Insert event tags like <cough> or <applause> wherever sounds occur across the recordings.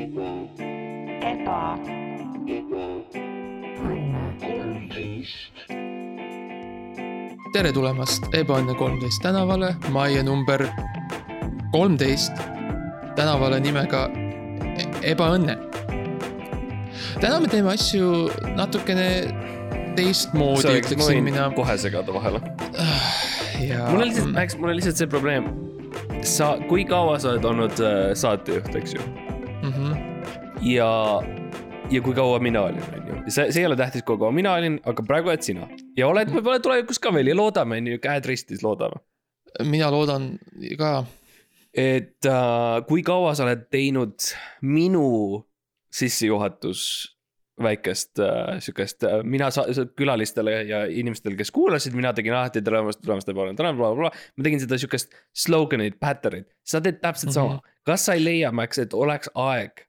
eba, tere tulemast Ebaõnne kolmteist tänavale majja number kolmteist tänavale nimega E- Ebaõnne. täna me teeme asju natukene teistmoodi, ütleksin mina. kohe segada vahele. ja mul on lihtsalt, Max, mul on lihtsalt see probleem. sa, kui kaua sa oled olnud äh, saatejuht, eks ju? mm. ja, ja kui kaua mina olin, on ju. see, see ei ole tähtis, kui kaua mina olin, aga praegu oled sina. ja oled võib-olla tulevikus ka veel ja loodame, on ju, käed ristis loodame. mina loodan ka, et äh, kui kaua sa oled teinud minu sissejuhatus väikest äh, sihukest äh,, mina sa, külalistele ja inimestele, kes kuulasid, mina tegin alati tere tulemast, tulemast, tere tulemast, blablabla. ma tegin seda sihukest slogan'it, pattern'it, sa teed täpselt sama mm. Mhm. -hmm. kas sa ei leia, Max, et oleks aeg,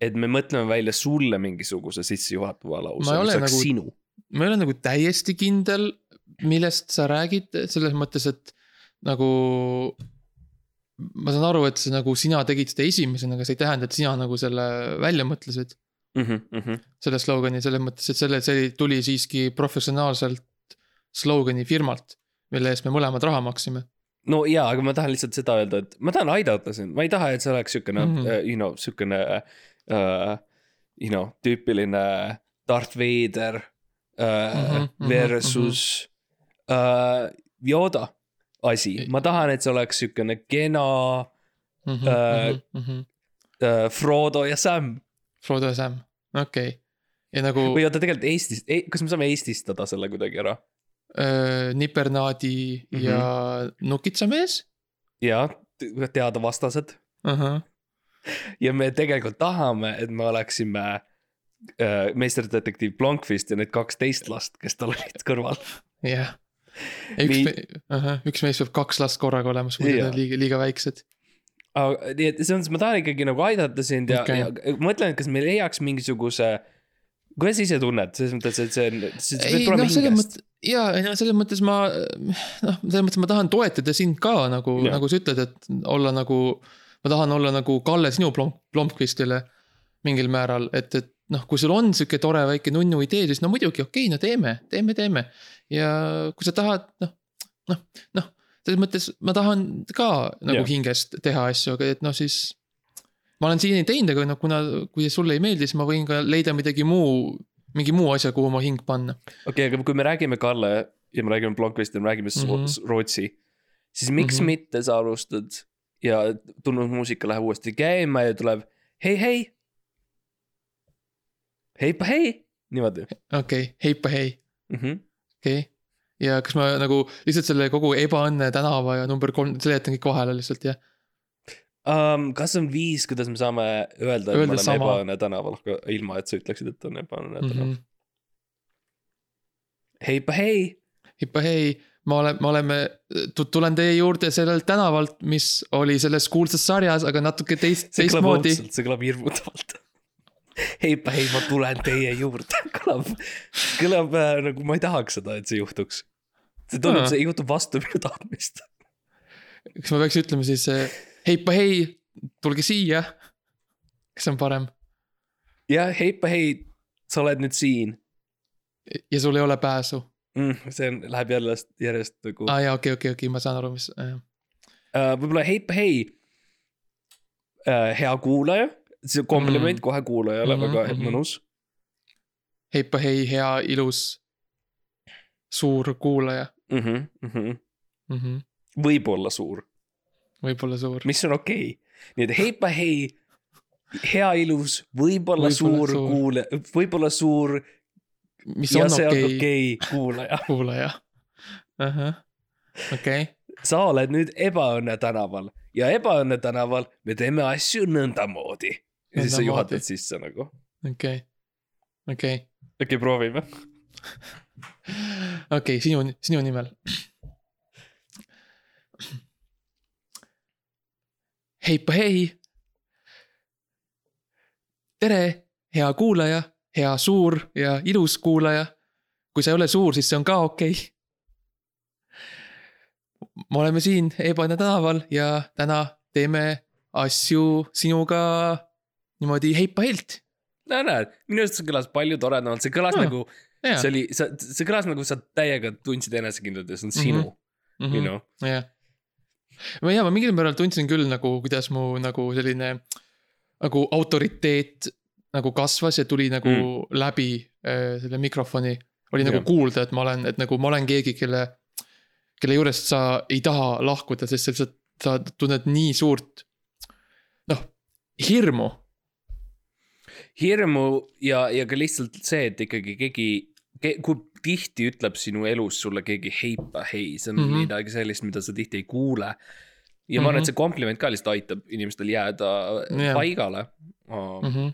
et me mõtleme välja sulle mingisuguse sissejuhatava lause, mis ole oleks nagu- sinu. ma ei ole nagu täiesti kindel, millest sa räägid, selles mõttes, et nagu. ma saan aru, et see nagu sina tegid seda esimesena, aga see ei tähenda, et sina nagu selle välja mõtlesid. Mm -hmm. selle slogani selles mõttes, et selle, see tuli siiski professionaalselt slogani firmalt, mille eest me mõlemad raha maksime. no jaa, aga ma tahan lihtsalt seda öelda, et ma tahan aidata sind, ma ei taha, et see oleks siukene mm. -hmm. you know, siukene uh,. You know, tüüpiline Darth Vader uh, mm Mhm, -hmm, mhm, versus mm -hmm. uh, Yoda asi, ma tahan, et see oleks siukene kena Äh, Mhm, uh, Frodo ja Sam. Frodo ja Sam, okei okay.. ja nagu või oota, tegelikult Eestis, kas me saame eestistada selle kuidagi ära? äh, Nipernaadi Mhm. ja Nukitsamees jaa, teada vastased uh. -huh. <laughs> ja me tegelikult tahame, et me oleksime äh, meisterdetektiiv Blomqvist ja need kaksteist last, kes tal olid kõrval. jah. üks me,, üks meist peab kaks last korraga olema, sest muidu nad on liiga, liiga väiksed. aga nii et selles mõttes ma tahan ikkagi nagu aidata sind ja okay., ja mõtlen, et kas me leiaks mingisuguse. kuidas ise tunned, selles mõttes, et see on, see peab tulema selles hingest. mõttes, jaa, ei no selles mõttes ma noh, selles mõttes ma tahan toetada sind ka nagu, nagu sa ütled, et olla nagu. Ma tahan olla nagu Kalle sinu Blom-, Blomqvistile mingil määral, et, et noh, kui sul on sihuke tore väike nunnu idee, siis no muidugi okei okay,, no teeme, teeme, teeme. ja kui sa tahad, noh, noh, noh, selles mõttes ma tahan ka nagu Jaa. hingest teha asju, aga et noh, siis. ma olen siiani teinud, aga noh, kuna, kui sulle ei meeldi, siis ma võin ka leida midagi muu, mingi muu asja, kuhu ma hing panna. okei okay,, aga kui me räägime Kalle ja me räägime Blomqvist ja me räägime mm. -hmm. Rootsi. siis miks mm. -hmm. mitte sa alustad ja tunnusmuusika läheb uuesti käima ja tuleb hei, hei. heipa hei, niimoodi okei okay,, heipa hei, mm. -hmm. okei okay.. ja kas ma nagu lihtsalt selle kogu ebaõnne tänava ja number kolm seletan kõik vahele lihtsalt jah? Um, kas on viis, kuidas me saame öelda, et olen sama. ebaõnne tänaval, ilma et sa ütleksid, et on ebaõnne tänav mm. -hmm.? heipa hei. heipa hei, me oleme, me oleme, tulen teie juurde sellelt tänavalt, mis oli selles kuulsas sarjas, aga natuke teist, teistmoodi. see kõlab hirmutavalt. heipa hei, ma tulen teie juurde, <laughs> kõlab, kõlab äh, nagu ma ei tahaks seda, et see juhtuks. see tundub, see juhtub vastu minu tahtmist. kas ma peaks ütlema siis eh, heipa hei, tulge siia. kas see on parem jah, heipa hei, sa oled nüüd siin ja sul ei ole pääsu? mm,. see on, läheb jälle järjest nagu aa ah, jaa, okei, okei, okei, ma saan aru, mis äh,. uh,. võib-olla heipa hei uh,, hea kuulaja, see kompliment Mm. mm. kohe kuulajale mm -hmm, väga mhm. mõnus heipa hei, hea, ilus, suur kuulaja mm. -hmm, mm -hmm. mm. -hmm. võib-olla suur, võib-olla suur. mis on okei okay.. nii et heipa hei, hea ilus, võib-olla Võib-olla suur suur. kuulaja, võib-olla suur mis ja on okei okei okay, kuulaja. <laughs> kuulaja. okei, sa oled nüüd ebaõnne tänaval ja ebaõnne tänaval me teeme asju nõndamoodi. ja siis sa juhatad sisse nagu. okei, okei, äkki proovime? <laughs> okei, sinu, sinu nimel. heipa hei. tere, hea kuulaja, hea suur ja ilus kuulaja. kui sa ei ole suur, siis see on ka okei okay.. me oleme siin Ebaõnne tänaval ja täna teeme asju sinuga niimoodi heipa-heilt. no näed, minu arust see kõlas palju toredamalt, see kõlas Aa, nagu, see oli, sa, see kõlas nagu sa täiega tundsid enesekindlalt ja see on sinu mm, -hmm. you know. jah. ma ja ma mingil määral tundsin küll nagu, kuidas mu nagu selline nagu autoriteet nagu kasvas ja tuli nagu mm. läbi äh, selle mikrofoni. oli nagu Jah. kuulda, et ma olen, et nagu ma olen keegi, kelle, kelle juurest sa ei taha lahkuda, sest sa lihtsalt, sa tunned nii suurt, noh, hirmu. hirmu ja, ja ka lihtsalt see, et ikkagi keegi ke,, kui tihti ütleb sinu elus sulle keegi heipa hei, see on mm Mhm. -hmm. midagi sellist, mida sa tihti ei kuule. ja ma arvan, et see kompliment ka lihtsalt aitab inimestel jääda yeah. paigale oh.. Mm -hmm.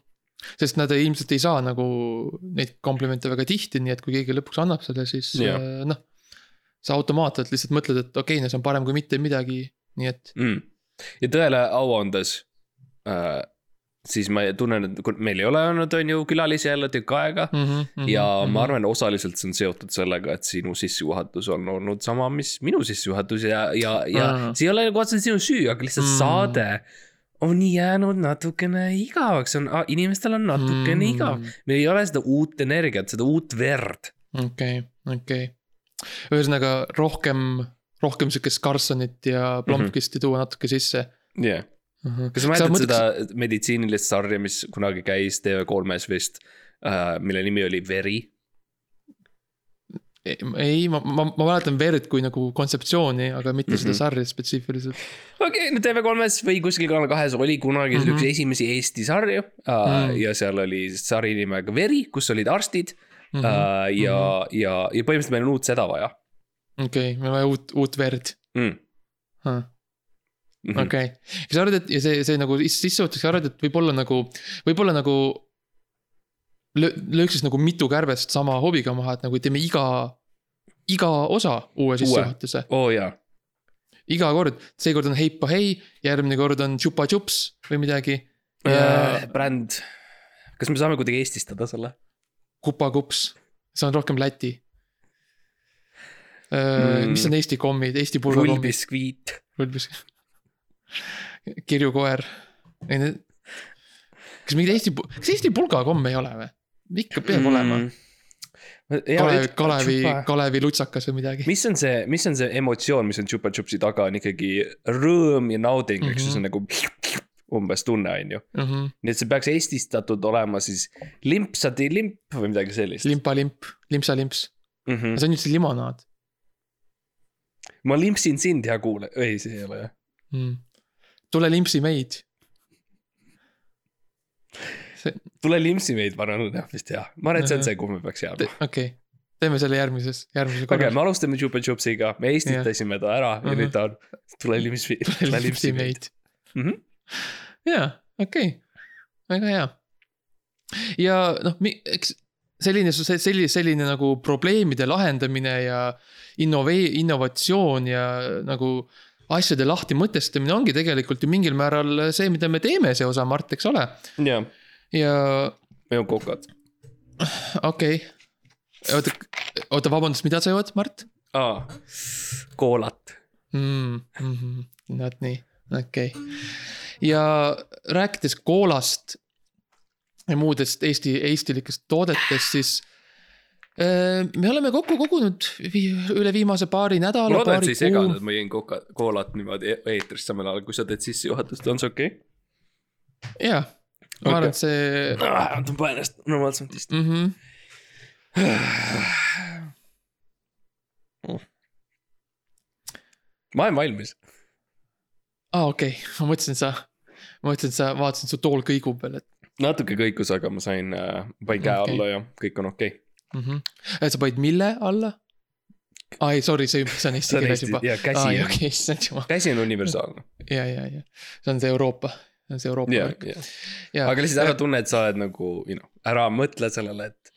Sest nad ei, ilmselt ei saa nagu neid komplimente väga tihti, nii et kui keegi lõpuks annab selle, siis Jah. äh, noh. sa automaatselt lihtsalt mõtled, et okei okay,, no see on parem kui mitte midagi, nii et mm.. ja tõele au andes äh,, siis ma tunnen, et meil ei ole olnud, on ju, külalisi jälle tükk aega mm. mm. -hmm, ja mm -hmm. ma arvan, osaliselt see on seotud sellega, et sinu sissejuhatus on olnud sama, mis minu sissejuhatus ja, ja, ja Aa. see ei ole nagu otseselt sinu süü, aga lihtsalt Mm. mm. saade on jäänud natukene igavaks, on, inimestel on natukene mm. igav. meil ei ole seda uut energiat, seda uut verd. okei, okei. ühesõnaga rohkem, rohkem sihukest Carsonit ja Blomqvisti tuua natuke sisse jah yeah., uh. -huh. kas sa mäletad mõtleks... seda meditsiinilist sarja, mis kunagi käis TV3-s vist äh,, mille nimi oli Veri? ei, ma, ma, ma mäletan verd kui nagu kontseptsiooni, aga mitte mm -hmm. Mhm. seda sarja spetsiifiliselt. okei okay,, no TV3-s või kuskil Kanal kahes oli kunagi mm Mhm. -hmm. üks esimesi Eesti sarju uh, Mm. mm. ja seal oli sari nimega Veri, kus olid arstid mm. Mhm, -hmm. uh, ja mm, -hmm. ja, ja põhimõtteliselt meil on uut seda vaja okei, meil on vaja uut, uut verd mm.. huh.. Mm okei okay., kas sa arvad, et ja see, see nagu sissejuhatuseks arvad, et võib-olla nagu, võib-olla nagu. Lööks siis nagu mitu kärbest sama hoobiga maha, et nagu teeme iga, iga osa uue sissejuhatuse. oo oh, jaa, iga kord, seekord on heipa hei, järgmine kord on tšupa-tšups või midagi. ja Äh, bränd, kas me saame kuidagi eestistada selle? kupa-kups, see on rohkem Läti. Mm. mis on Eesti kommid, Eesti pulgakommid? rullbiskviit. <laughs> Kirjukoer. ei need. kas mingid Eesti, kas Eesti pulgakomm ei ole või? Ikka peab mm. olema. Kalevi, Kalevi, Kalevi lutsakas või midagi. mis on see, mis on see emotsioon, mis on Chupa Chupsi taga, on ikkagi rõõm ja nauding mm, -hmm. eks ju, see on nagu umbes tunne, on ju. -hmm. nii et see peaks eestistatud olema siis limpsadi limp või midagi sellist limpa-limp, limpsa-limps, mm. -hmm. see on üldse limonaad ma limpsin sind, hea kuulaja, ei, see ei ole jah. mm.. tule limpsi meid. see, tule limpsi meid, ma arvan, on jah vist jah, ma arvan, et see on see, kuhu me peaks jääma. okei okay., teeme selle järgmises, järgmises okei okay,, me alustame Chupa Chupsiga, me eestitasime ta ära ja Mhm. nüüd ta on, tule limpsi, tule limpsi meid. Mhm. jaa, okei väga hea. ja noh, eks selline, selline, selline nagu probleemide lahendamine ja innove-, innovatsioon ja nagu asjade lahti mõtestamine ongi tegelikult ju mingil määral see, mida me teeme, see osa, Mart, eks ole. jah, ja meil on kokad. okei okay., oota, oota, vabandust, mida sa jood, Mart aa, koolat. mm,? Mm -hmm. Näed nii, okei okay.. ja rääkides koolast ja muudest Eesti, eestilikest toodetest, siis äh, me oleme kokku kogunud üle viimase paari ma nädala, loodan, et see ei seganud, ma jõin koka, koolat niimoodi e- eetris samal ajal, kui sa teed sissejuhatust, on see okei jaa, ma arvan, Okei. et see okay.? ma tõmban ennast normaalselt vist. mm. -hmm. ma olen valmis. aa ah,, okei okay., ma mõtlesin, sa, ma mõtlesin, et sa vaatasid, su tool kõigub veel, et natuke kõikus, aga ma sain äh,, panin käe okay. alla ja kõik on okei okay.. mm. -hmm. et sa panid mille alla? aa ei, sorry, see, see on <laughs> eesti keeles juba. käsi issand jumal, käsi on universaalne. ja, ja, ja see on see Euroopa, see Euroopa ja, värk. ja, ja aga lihtsalt ära tunne, et sa oled nagu, you know, ära mõtle sellele, et.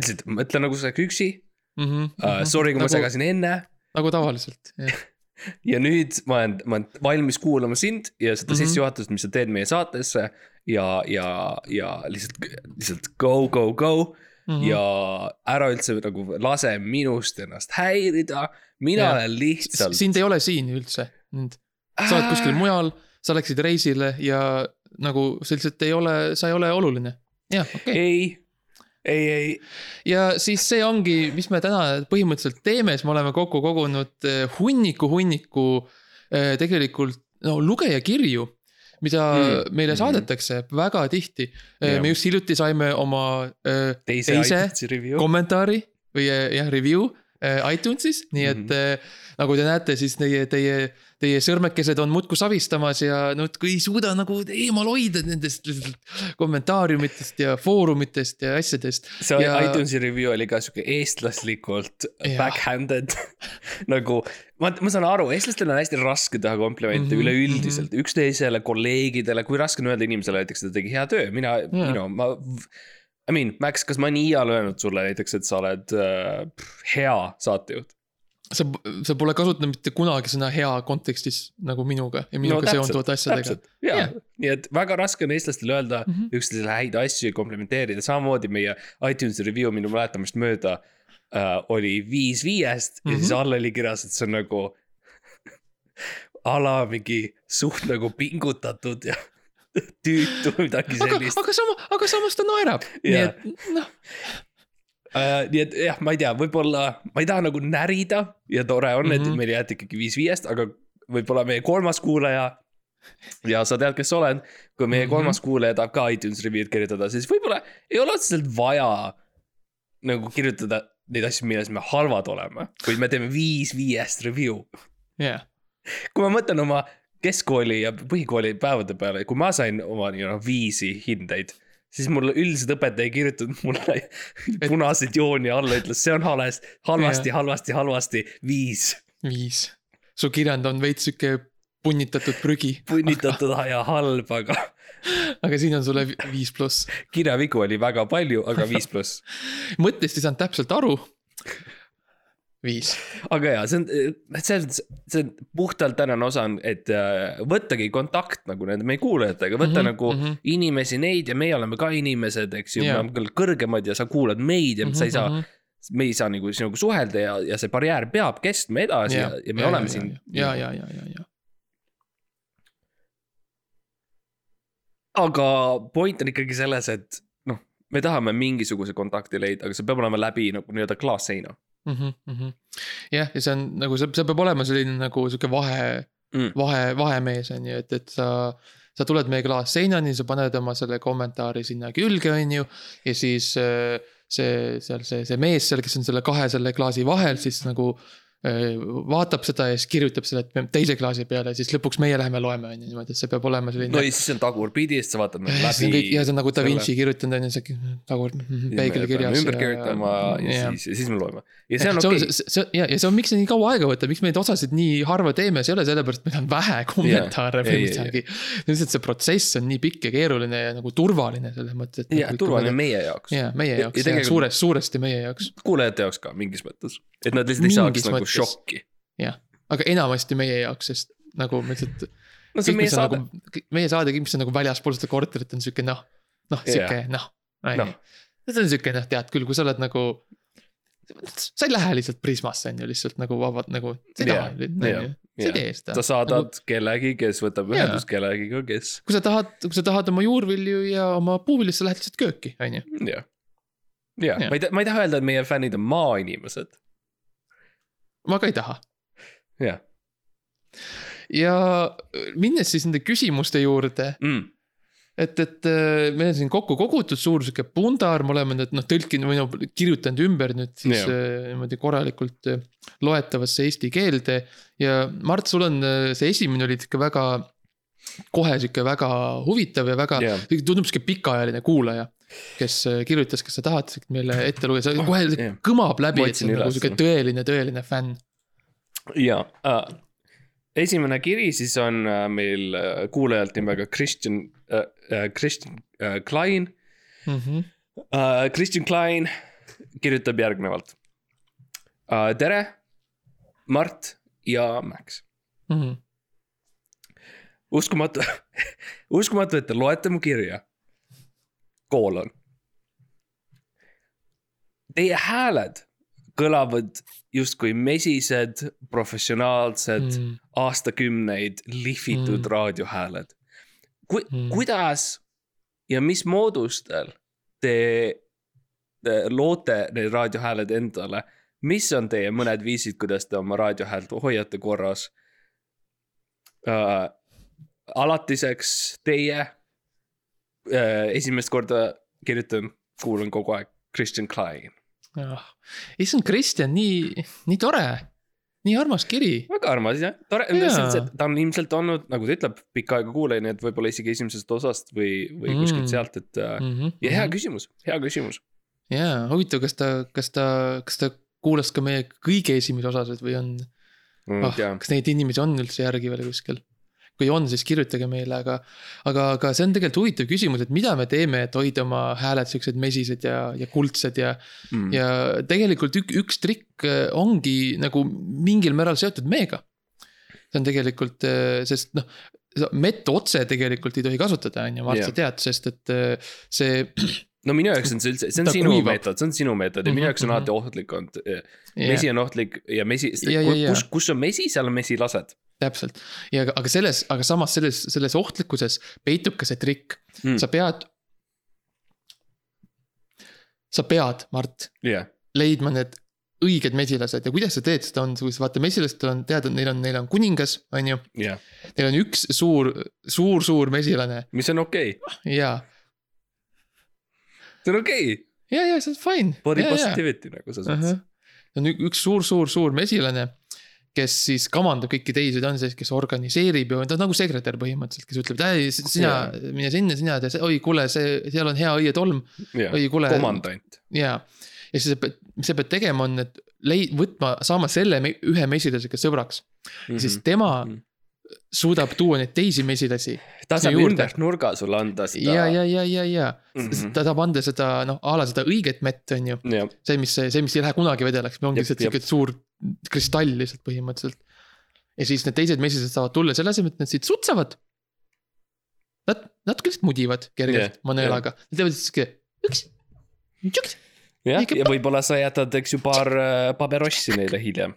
lihtsalt mõtle nagu sa oleks üksi mm. -hmm, uh,. Sorry, kui ma nagu, segasin enne nagu tavaliselt, jah. <laughs> ja nüüd ma olen, ma olen valmis kuulama sind ja seda mm Mhm. -hmm. sissejuhatust, mis sa teed meie saatesse. ja, ja, ja lihtsalt, lihtsalt go, go, go mm. Mhm. -hmm. ja ära üldse nagu lase minust ennast häirida. mina Jah. olen lihtsalt. sind ei ole siin üldse, sa oled kuskil mujal, sa läksid reisile ja nagu sa lihtsalt ei ole, sa ei ole oluline. jah, okei okay.. ei, ei, ei, ja siis see ongi, mis me täna põhimõtteliselt teeme, siis me oleme kokku kogunud eh, hunniku, hunniku eh, tegelikult no lugejakirju, mida Mm. mm. meile Mhm. saadetakse väga tihti. Jah. me just hiljuti saime oma eh, teise, Teise kommentaari või eh, jah, review eh, iTunesis, nii et Mhm. eh, nagu te näete, siis teie, teie, teie sõrmekesed on muudkui savistamas ja muudkui ei suuda nagu eemal hoida nendest kommentaariumitest ja foorumitest ja asjadest. see Ja- ja... iTunesi review oli ka sihuke eestlaslikult Jah. backhanded <laughs> nagu. ma, ma saan aru, eestlastel on hästi raske teha komplimente mm Mhm, -hmm, üleüldiselt mm -hmm. üksteisele, kolleegidele, kui raske on öelda inimesele näiteks, et ta tegi hea töö, mina you know, ma. I mean, Max, kas ma nii iial öelnud sulle näiteks, et sa oled äh, hea saatejuht? sa, sa pole kasutanud mitte kunagi sõna hea kontekstis nagu minuga ja minuga no, seonduvate asjadega. ja Jah., nii et väga raske on eestlastel öelda mm. -hmm. üksteisele häid asju ja komplimenteerida, samamoodi meie iTunesi review minu mäletamist mööda äh, oli viis viiest mm -hmm. ja siis Mhm. all oli kirjas, et see on nagu <laughs> a la mingi suht nagu pingutatud ja <laughs> tüütu, midagi aga, sellist. aga sama, aga samas ta naerab, nii et noh, Uh, nii et jah, ma ei tea, võib-olla ma ei taha nagu närida ja tore on mm, -hmm. et Mhm. meil jäeti ikkagi viis viiest, aga võib-olla meie kolmas kuulaja. <laughs> ja sa tead, kes sa oled, kui meie Mhm. kolmas kuulaja tahab ka iTunes review'd kirjutada, siis võib-olla ei ole otseselt vaja nagu kirjutada neid asju, milles me halvad oleme, kuid me teeme viis viiest review. jah, kui ma mõtlen oma keskkooli ja põhikooli päevade peale, kui ma sain oma nii-öelda viisi hindeid, siis mul üldiselt õpetaja ei kirjutanud mulle <laughs> punaseid jooni alla, ütles, see on hales, halvasti, halvasti, halvasti, viis. viis. su kirjand on veits sihuke punnitatud prügi, punnitatud ja halb, aga <laughs> aga siin on sulle vi- viis pluss. kirjavigu oli väga palju, aga viis pluss. <laughs> mõttest ei saanud täpselt aru. viis, aga jaa, see on, selles mõttes, see on puhtalt tänane osa on, et äh, võttagi kontakt nagu nende meie kuulajatega, võtta mm -hmm, nagu mm. -hmm. inimesi neid ja meie oleme ka inimesed, eks ju yeah., me oleme küll kõrgemad ja sa kuulad meid ja mm -hmm, sa ei saa, Mhm, me ei saa nagu sinuga suhelda ja, ja see barjäär peab kestma edasi ja, ja me ja, oleme ja, siin. ja, ja, ja, ja, ja, aga point on ikkagi selles, et noh, me tahame mingisuguse kontakti leida, aga see peab olema läbi nagu nii-öelda klaasseina Mhm, jah, ja see on nagu see, see peab olema selline nagu sihuke vahe mm.. vahe, vahemees on ju, et, et sa. sa tuled meie klaasseinani, sa paned oma selle kommentaari sinna külge, on ju. ja siis äh, see, seal see, see mees seal, kes on selle kahe selle klaasi vahel, siis nagu vaatab seda ja siis kirjutab selle teise klaasi peale, siis lõpuks meie läheme loeme, on ju niimoodi, et see peab olema selline no ja siis on tagurpidi, siis sa vaatad nagu ja on läbi. ja see on nagu Da selle- Vinci kirjutanud on ju see tagurd peegli kirjas. ümber kirjutama ja, ja siis, ja siis me loeme. ja see on on okei, see, see ja, ja see on, miks see nii kaua aega võtab, miks me neid osasid nii harva teeme, see ei ole sellepärast, et meil on vähe kommentaare Ei, või midagi. lihtsalt see protsess on nii pikk ja keeruline ja nagu turvaline selles mõttes, et. ja turvaline. meie jaoks. ja meie Ja- jaoks ja ja, suuresti meie jaoks, kuulajate jaoks ka mingis mõttes, et nad lihtsalt ei saaks nagu mõttes. šokki. jah. aga enamasti meie jaoks, sest nagu me lihtsalt. no see on meie saade. Nagu, meie saade, kõik, mis on nagu väljaspool seda korterit on sihuke noh, noh sihuke noh, on Noh. ju. see on sihuke noh, tead küll, kui sa oled nagu. sa ei lähe lihtsalt Prismasse on ju lihtsalt nagu vabalt nagu, sa ei taha, sa ei tee seda. sa saadad kellegi, kes võtab ühendust kellegiga, kes, kui sa tahad, kui sa tahad oma juurvilju ja oma puuvilju, sa lähed lihtsalt kööki, on ju. jah. ja ma ei tea, ma ei taha öelda, et meie fännid on maainimesed. Ma ka ei taha. jah ja minnes siis nende küsimuste juurde, mm.. et, et äh, meil on siin kokku kogutud suur sihuke pundar, me oleme need noh tõlkinud või noh kirjutanud ümber nüüd siis Jah. äh, niimoodi korralikult äh, loetavasse eesti keelde. ja Mart, sul on äh, see esimene oli ikka väga, kohe sihuke väga huvitav ja väga tundub sihuke pikaajaline kuulaja, kes äh, kirjutas, kas sa tahad meile ette lugeda, see Oh, kohe jah. kõmab läbi, et see on nagu sihuke tõeline, tõeline fänn. ja uh,. esimene kiri siis on uh, meil uh, kuulajalt nimega Christian uh,, uh, Christian uh, Klein Mhm. uh,. Christian Klein kirjutab järgnevalt uh,. tere, Mart ja Max. Mhm. uskumatu, <laughs> uskumatu, et te loete mu kirja. koolon. Teie hääled kõlavad justkui mesised, professionaalsed mm., aastakümneid lihvitud mm. Raadiohääled. ku, Mm. kuidas ja mis moodustel te, te loote need raadiohääled endale? mis on teie mõned viisid, kuidas te oma raadiohäält hoiate korras uh,? alatiseks teie esimest korda kirjutan, kuulan kogu aeg Christian Klein. issand, Kristjan, nii, nii tore. nii armas kiri. väga armas jah, tore, ta on ilmselt olnud, nagu ta ütleb, pikka aega kuulaja, nii et võib-olla isegi esimesest osast või, või Mm. kuskilt sealt, et mm. -hmm. ja hea küsimus, hea küsimus. jaa, huvitav, kas ta, kas ta, kas ta kuulas ka meie kõige esimesi osasid või on ah, ei tea, kas neid inimesi on üldse järgi veel kuskil? Kui on, siis kirjutage meile, aga, aga, aga see on tegelikult huvitav küsimus, et mida me teeme, et hoida oma hääled siuksed mesised ja, ja kuldsed ja Mm. ja tegelikult ük, üks trikk äh, ongi nagu mingil määral seotud meega. see on tegelikult, sest noh, mett otse tegelikult ei tohi kasutada, on ju, Mart, sa tead, sest et äh, see. no minu jaoks on see üldse, see on sinu kuivab. meetod, see on sinu meetod ja minu Mhm, jaoks on mhm. alati ohtlik olnud. mesi on ohtlik ja mesi, kus, kus on mesi, seal on mesilased täpselt ja aga- selles, aga samas selles, selles ohtlikkuses peitub ka see trikk Mm. sa pead. sa pead, Mart, jah, leidma need õiged mesilased ja kuidas sa teed seda on, sa vaata mesilastel on teada, neil on, neil on kuningas, on ju. jah, Neil on üks suur, suur, suur mesilane mis on okei okay., ja, see on okei okay., ja, ja see on fine. body positivity nagu sa saad uh. -huh. on ük- üks suur, suur, suur mesilane kes siis kamandab kõiki teisi, ta on see, kes organiseerib ja ta on nagu sekretär põhimõtteliselt, kes ütleb, et ei, sina yeah. mine sinna, sina tee oi kuule, see, seal on hea õietolm, jah, oi kuule. komandant, jaa, ja siis sa pead, mis sa pead tegema, on, et leid-, võtma, saama selle me, ühe mesilasega sõbraks mm. Mhm. -hmm. siis tema Mhm. suudab tuua neid teisi mesilasi. ta saab juurde. ümber nurga sulle anda seda. ja, ja, ja, ja, ja mm Mhm. -hmm. ta tahab anda seda noh, a la seda õiget mett, on ju. see, mis, see, mis ei lähe kunagi vedelaks, ongi lihtsalt sihuke suur kristall lihtsalt põhimõtteliselt. ja siis need teised mesilased saavad tulla selle asemel, et nad siit sutsavad. Nad, natuke lihtsalt mudivad kergelt yeah, maneelaga, nad teevad sihuke üks, üks, jah, ja võib-olla sa jätad, eks ju, paar äh, paberossi neile hiljem.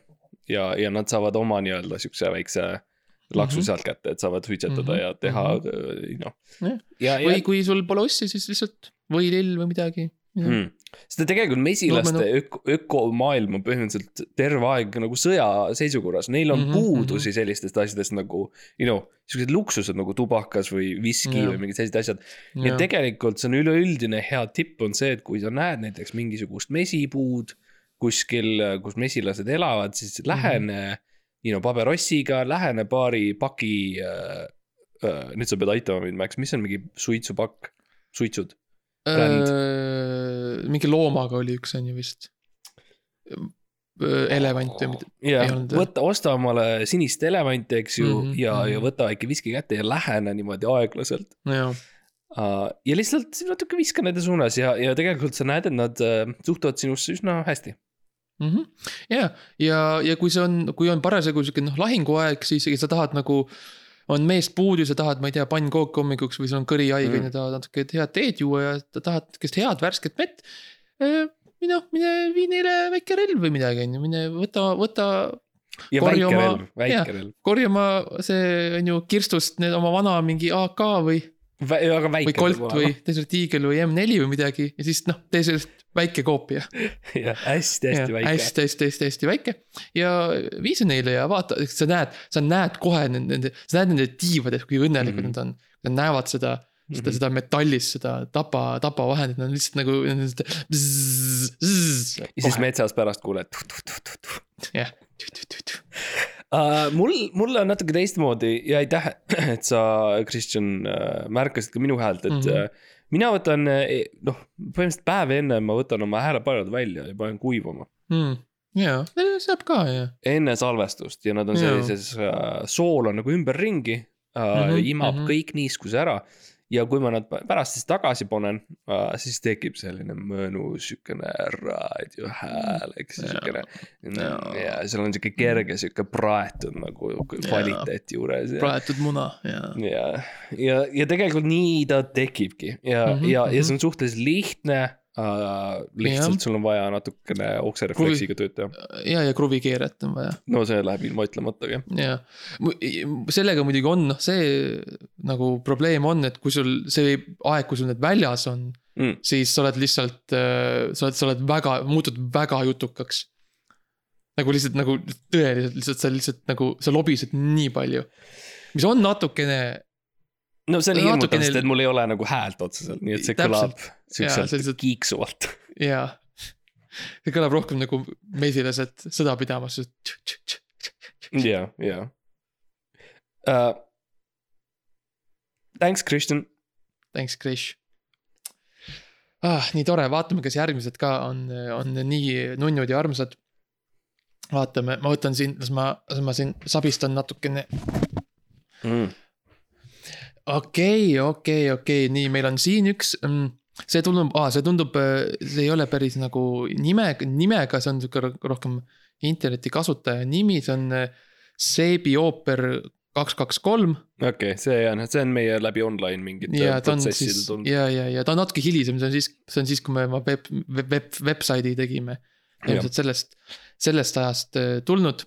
ja, ja nad saavad oma nii-öelda siukse väikse laksu Mhm. sealt kätte, et saavad suitsetada Mhm, ja teha mhm. noh Jah.. ja, või kui sul pole ossi, siis lihtsalt võilill või midagi. mm.. Sest tegelikult mesilaste Loome öko, ökomaailm on põhimõtteliselt terve aeg nagu sõja seisukorras, neil on mm Mhm, -hmm, puudusi sellistest asjadest nagu. You know, siuksed luksused nagu tubakas või viski Jah. või mingid sellised asjad. ja tegelikult see on üleüldine hea tipp on see, et kui sa näed näiteks mingisugust mesipuud kuskil, kus mesilased elavad, siis lähene mm, -hmm. you know, paberossiga, lähene paari paki äh,. Äh, nüüd sa pead aitama mind, Max, mis on mingi suitsupakk, suitsud? bränd. Mingi loomaga oli üks on ju vist. elevant või olnud, jah? võta, osta omale sinist elevanti, eks ju mm, -hmm, ja mm, -hmm. ja võta väike viski kätte ja lähene niimoodi aeglaselt jaa. uh,. ja lihtsalt natuke viska nende suunas ja, ja tegelikult sa näed, et nad uh, suhtuvad sinusse üsna hästi. Mhm. ja, ja, ja kui see on, kui on parasjagu sihuke noh, lahinguaeg, siis sa tahad nagu. On meest puudu, sa tahad, ma ei tea, pannkooki hommikuks või sul on kõri haige Mm. ju, tahad natuke head teed juua ja ta tahad sihukest head värsket vett. mine, mine vii neile väike relv või midagi on ju, mine võta, võta ja väike oma- relv, väike relv, korjama see on ju kirstust need oma vana mingi AK või, väga väike. või Colt või Desert Eagle või M4 või midagi ja siis noh, tee sellest väike koopia. <laughs> jah, hästi-hästi väike. hästi, hästi, hästi, hästi väike ja vii see neile ja vaata, sa näed, sa näed kohe nende, sa näed nende tiivades, kui õnnelikud mm -hmm. nad on. Nad näevad seda, seda, Mhm. seda metallist, seda tapa, tapavahendit, nad on lihtsalt nagu. ja siis metsas pärast kuuled. jah, Uh, mul, mul on natuke teistmoodi ja aitäh, <clears throat> et sa, Kristjan uh,, märkasid ka minu häält, et mm. -hmm. mina võtan noh, põhimõtteliselt päev enne ma võtan oma häälepaelad välja ja panen kuivama. ja, saab ka ja. enne salvestust ja nad on Jaa. sellises uh, sool on nagu ümberringi uh, mm, -hmm, imab mm. -hmm. kõik niiskuse ära. Ja kui ma nad pärast siis tagasi panen uh,, siis tekib selline mõnus siukene raadiohääl, eks ju, Jaa. siukene. Jaa. ja seal on siuke kerge siuke praetud nagu kvaliteet juures ja praetud muna ja. ja, ja, ja tegelikult nii ta tekibki ja mm, -hmm, ja, ja mhm. see on suhteliselt lihtne uh,. lihtsalt sul on vaja natukene okserefleksiga tööd teha. ja, ja kruvikeeret on vaja no see läheb ilma ütlematagi. ja sellega muidugi on noh, see nagu probleem on, et kui sul see aeg, kui sul need väljas on, Mm. siis sa oled lihtsalt, sa oled, sa oled väga, muutud väga jutukaks. nagu lihtsalt nagu tõeliselt lihtsalt sa lihtsalt nagu, sa lobised nii palju. mis on natukene, no see on hirmutav, Natukene- sest et mul ei ole nagu häält otseselt, nii et see kõlab Jaa, siukselt sellised- kiiksuvalt. jaa. see kõlab rohkem nagu mesilased sõda pidamas. ja, ja uh,. Thanks, Kristjan. Thanks, Krish ah,. nii tore, vaatame, kas järgmised ka on, on nii nunnud ja armsad. vaatame, ma võtan siin, las ma, las ma siin sabistan natukene. Mm. okei, okei, okei, nii, meil on siin üks mm,. see tundub ah,, see tundub, see ei ole päris nagu nime, nimega, see on sihuke ro- rohkem interneti kasutaja nimi, see on äh, Seebi ooper kaks, kaks, kolm. okei okay,, see on, see on meie läbi online mingite ja ta on protsesside siis tulnud. ja, ja, ja ta on natuke hilisem, see on siis, see on siis, kui me oma web, web, web, website'i tegime. ilmselt sellest, sellest ajast äh, tulnud.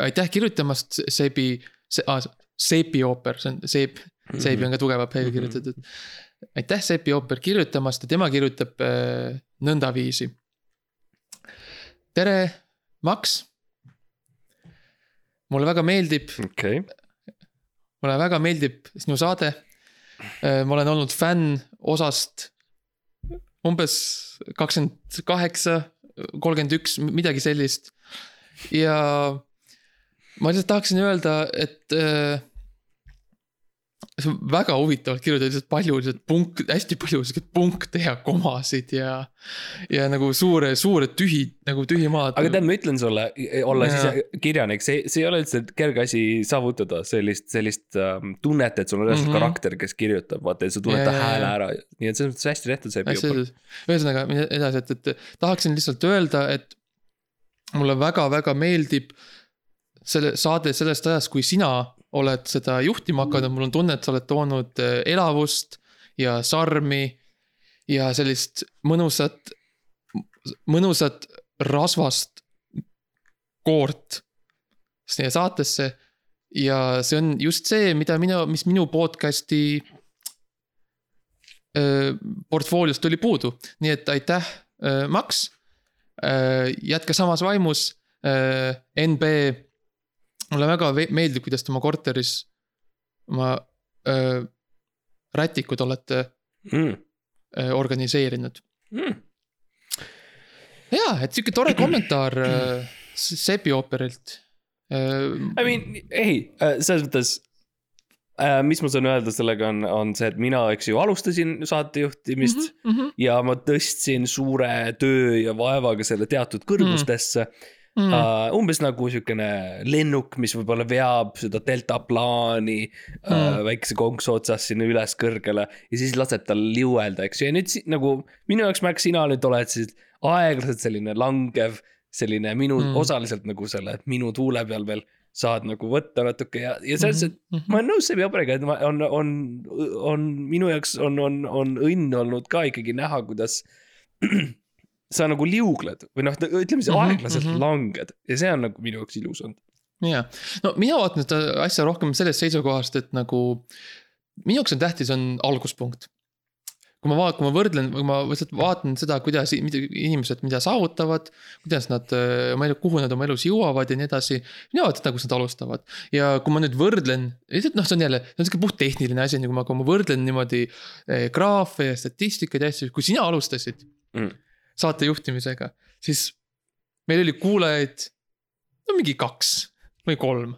aitäh kirjutamast, Seebi, see ah,, Seebi ooper, see on Seep, Seebi on ka tugeva P-ga Mhm. kirjutatud. aitäh, Seebi ooper kirjutamast ja tema kirjutab äh, nõndaviisi. tere, Max. mulle väga meeldib okei, mulle väga meeldib sinu saade. ma olen olnud fänn osast umbes kakskümmend kaheksa, kolmkümmend üks, midagi sellist. ja ma lihtsalt tahaksin öelda, et äh, see on väga huvitavalt kirjutatud, lihtsalt palju lihtsalt punk-, hästi palju siukseid punkte ja komasid ja. ja nagu suure, suure tühi, nagu tühimaad. aga tead, ma ütlen sulle, olles ise kirjanik, see, see ei ole üldse kerge asi saavutada sellist, sellist um, tunnet, et sul on reaalselt mm. -hmm. karakter, kes kirjutab, vaata, et sa tunned ta hääle ära, nii et selles mõttes hästi tehtud see edasi. ühesõnaga edasi, et, et tahaksin lihtsalt öelda, et mulle väga-väga meeldib selle saade sellest ajast, kui sina oled seda juhtima hakanud, mul on tunne, et sa oled toonud eh, elavust ja sarmi ja sellist mõnusat, mõnusat rasvast koort siia saatesse. ja see on just see, mida mina, mis minu podcast'i äh, portfooliost oli puudu, nii et aitäh, Max. jätka samas vaimus, NB. Mulle väga meeldib, kuidas te oma korteris oma öö, rätikud olete Mm. öö, organiseerinud. Mm. ja, et sihuke tore kommentaar öö, Sepi ooperilt. I mean, ei, selles mõttes äh,. mis ma saan öelda sellega on, on see, et mina, eks ju, alustasin saatejuhtimist mm. Mm -hmm. ja ma tõstsin suure töö ja vaevaga selle teatud kõrgustesse Mm. mm.. Uh, umbes nagu siukene lennuk, mis võib-olla veab seda deltaplaani mm. uh, Mm. väikese konksu otsas sinna üles kõrgele ja siis laseb tal liuelda, eks ju, ja nüüd nagu minu jaoks, Max, sina nüüd oled siis aeglaselt selline langev, selline minu Mm. osaliselt nagu selle minu tuule peal veel saad nagu võtta natuke ja, ja selles Mhm, mm, -hmm. ma olen nõus Sebi Obrega, et ma on, on, on minu jaoks on, on, on õnn olnud ka ikkagi näha, kuidas sa nagu liugled või noh, ütleme siis Mhm, aeglaselt mm. -hmm. langed ja see on nagu minu jaoks ilus olnud. ja, no mina vaatan seda asja rohkem sellest seisukohast, et nagu minu jaoks on tähtis, on alguspunkt. kui ma vaatan, kui ma võrdlen, kui ma lihtsalt vaatan seda, kuidas inimesed, mida saavutavad, kuidas nad öö, oma elu, kuhu nad oma elus jõuavad ja nii edasi. mina vaatan seda, kus nad alustavad ja kui ma nüüd võrdlen, lihtsalt noh, see on jälle, see on sihuke puhttehniline asi, nagu ma, kui ma võrdlen niimoodi eh, graafe ja statistikaid ja asju, kui sina alustasid Mm. Saate juhtimisega, siis meil oli kuulajaid no mingi kaks või kolm.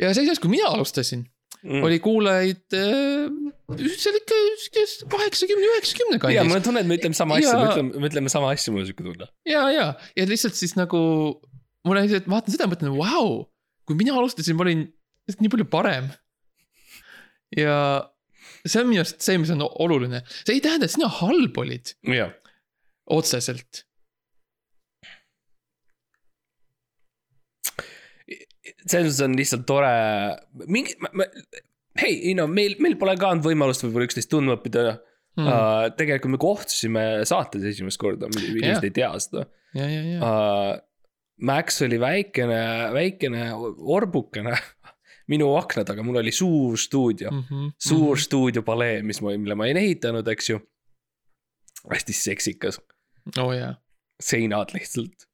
ja siis, kui mina alustasin Mm. oli kuulajaid äh, seal ikka kaheksakümne, üheksakümne ja kandis. mul on tunne, et me ütleme sama asja, Ja- me ütleme, me ütleme sama asja, mul on siuke tunne. ja, ja, ja lihtsalt siis nagu mul on lihtsalt, vaatan seda ja mõtlen, vau, kui mina alustasin, ma olin nii palju parem. ja see on minu arust see, mis on oluline, see ei tähenda, et sina halb olid jah, otseselt. selles mõttes on lihtsalt tore, mingi, hei, ei no meil, meil pole ka olnud võimalust võib-olla üksteist tundma õppida mm.. uh,. tegelikult me kohtusime saates esimest korda, inimesed ei tea seda ja, ja, ja. uh,. Max oli väikene, väikene orbukene <laughs> minu akna taga, mul oli suur stuudio mm, -hmm. suur stuudiopalee, mis ma, mille ma olin ehitanud, eks ju. hästi seksikas, oo jaa, seinad lihtsalt.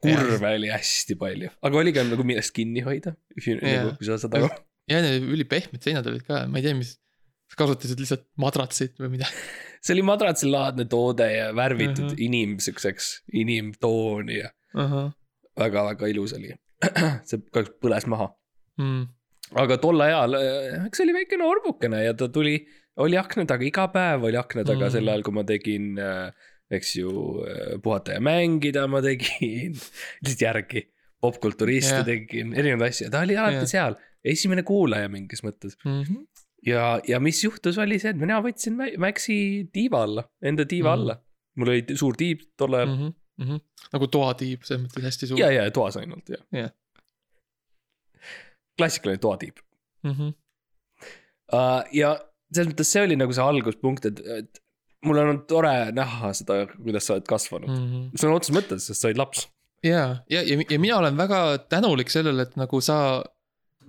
kurve oli hästi palju, aga oli ka nagu millest kinni hoida, Jaa. kui sa saad aru. ja need ülipehmed seinad olid ka, ma ei tea, mis. kas kasutasid lihtsalt madratsit või mida? <laughs> see oli madratsilaadne toode ja värvitud uh. -huh. inim siukseks, inimtooni ja ahah, väga-väga ilus oli. <clears throat> see kahjuks põles maha, mm. aga tol ajal, eks see oli väikene orbukene ja ta tuli, oli akna taga, iga päev oli akna taga mm. sel ajal, kui ma tegin, eks ju, puhata ja mängida ma tegin, <laughs> lihtsalt järgi. popkulturiste yeah. tegin, erinevaid asju, ta oli alati yeah. seal, esimene kuulaja mingis mõttes. Mm -hmm. ja, ja mis juhtus, oli see, et mina võtsin Maxi tiiva alla, enda tiiva mm. alla. mul oli suur tiib tol ajal mm. Mm -hmm. Mm -hmm. nagu toatiib, selles mõttes hästi suur. ja, ja toas ainult ja Jah. klassikaline toatiib mm. -hmm. uh,. ja selles mõttes see oli nagu see alguspunkt, et, et mul on tore näha seda, kuidas sa oled kasvanud mm.. Mm -hmm. sõna otseses mõttes, sest sa olid laps. ja, ja, ja, ja mina olen väga tänulik sellele, et nagu sa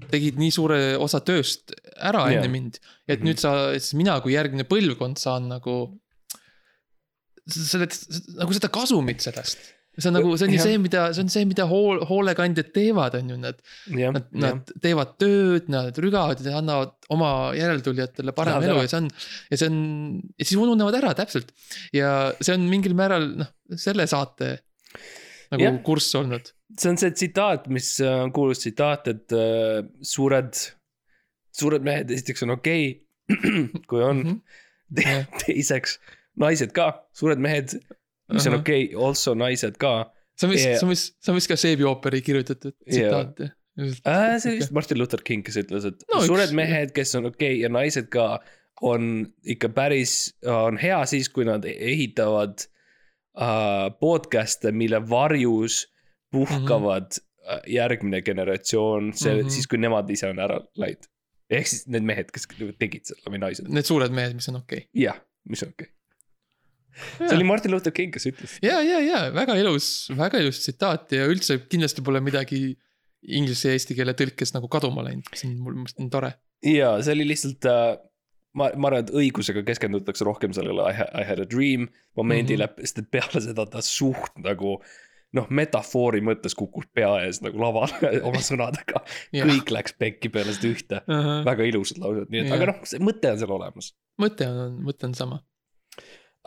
tegid nii suure osa tööst ära enne Jaa. mind. et Mhm. nüüd sa, siis mina kui järgmine põlvkond saan nagu. selle, nagu seda kasumit sellest. See on nagu, see on ju see, mida, see on see, mida hool, hoolekandjad teevad, on ju, nad, nad, nad teevad tööd, nad rügavad ja annavad oma järeltulijatele Lähevad elu ära. ja see on. ja see on, ja siis ununevad ära täpselt. ja see on mingil määral noh, selle saate nagu Jah. kurss olnud see on see tsitaat, mis äh, on kuulus tsitaat, et uh, suured, suured mehed esiteks on okei okay, <clears throat> kui on. Te, Jah. teiseks naised ka, suured mehed, mis on Ahah. okei okay,, also naised ka see on vist yeah., see on vist, see on vist ka Seebi ooperi kirjutatud tsitaat jah? äh,. see oli vist Martin Luther King, kes ütles, et No no, üks- suured mehed, kes on okei okay, ja naised ka, on ikka päris, on hea siis, kui nad ehitavad uh, podcast'e, mille varjus puhkavad mm -hmm. järgmine generatsioon, see mm. -hmm. siis kui nemad ise on ära läinud. ehk siis need mehed, kes tegid seda või naised, Need suured mehed, mis on okei jah, mis on okei okay.. See oli. Martin Luther King, kes ütles. ja, ja, ja väga ilus, väga ilus tsitaat ja üldse kindlasti pole midagi inglise ja eesti keele tõlkes nagu kaduma läinud, see on mul meelest on tore. ja see oli lihtsalt äh,, ma, ma arvan, et õigusega keskendutakse rohkem sellele I, I had a dream momendile mm, -hmm. sest et peale seda ta suht nagu noh, metafoori mõttes kukkus pea ees nagu lavale <laughs> oma sõnadega. kõik läks pekki peale seda ühte, väga ilusad laused, nii et Jah. aga noh, see mõte on seal olemas mõte on, mõte on sama.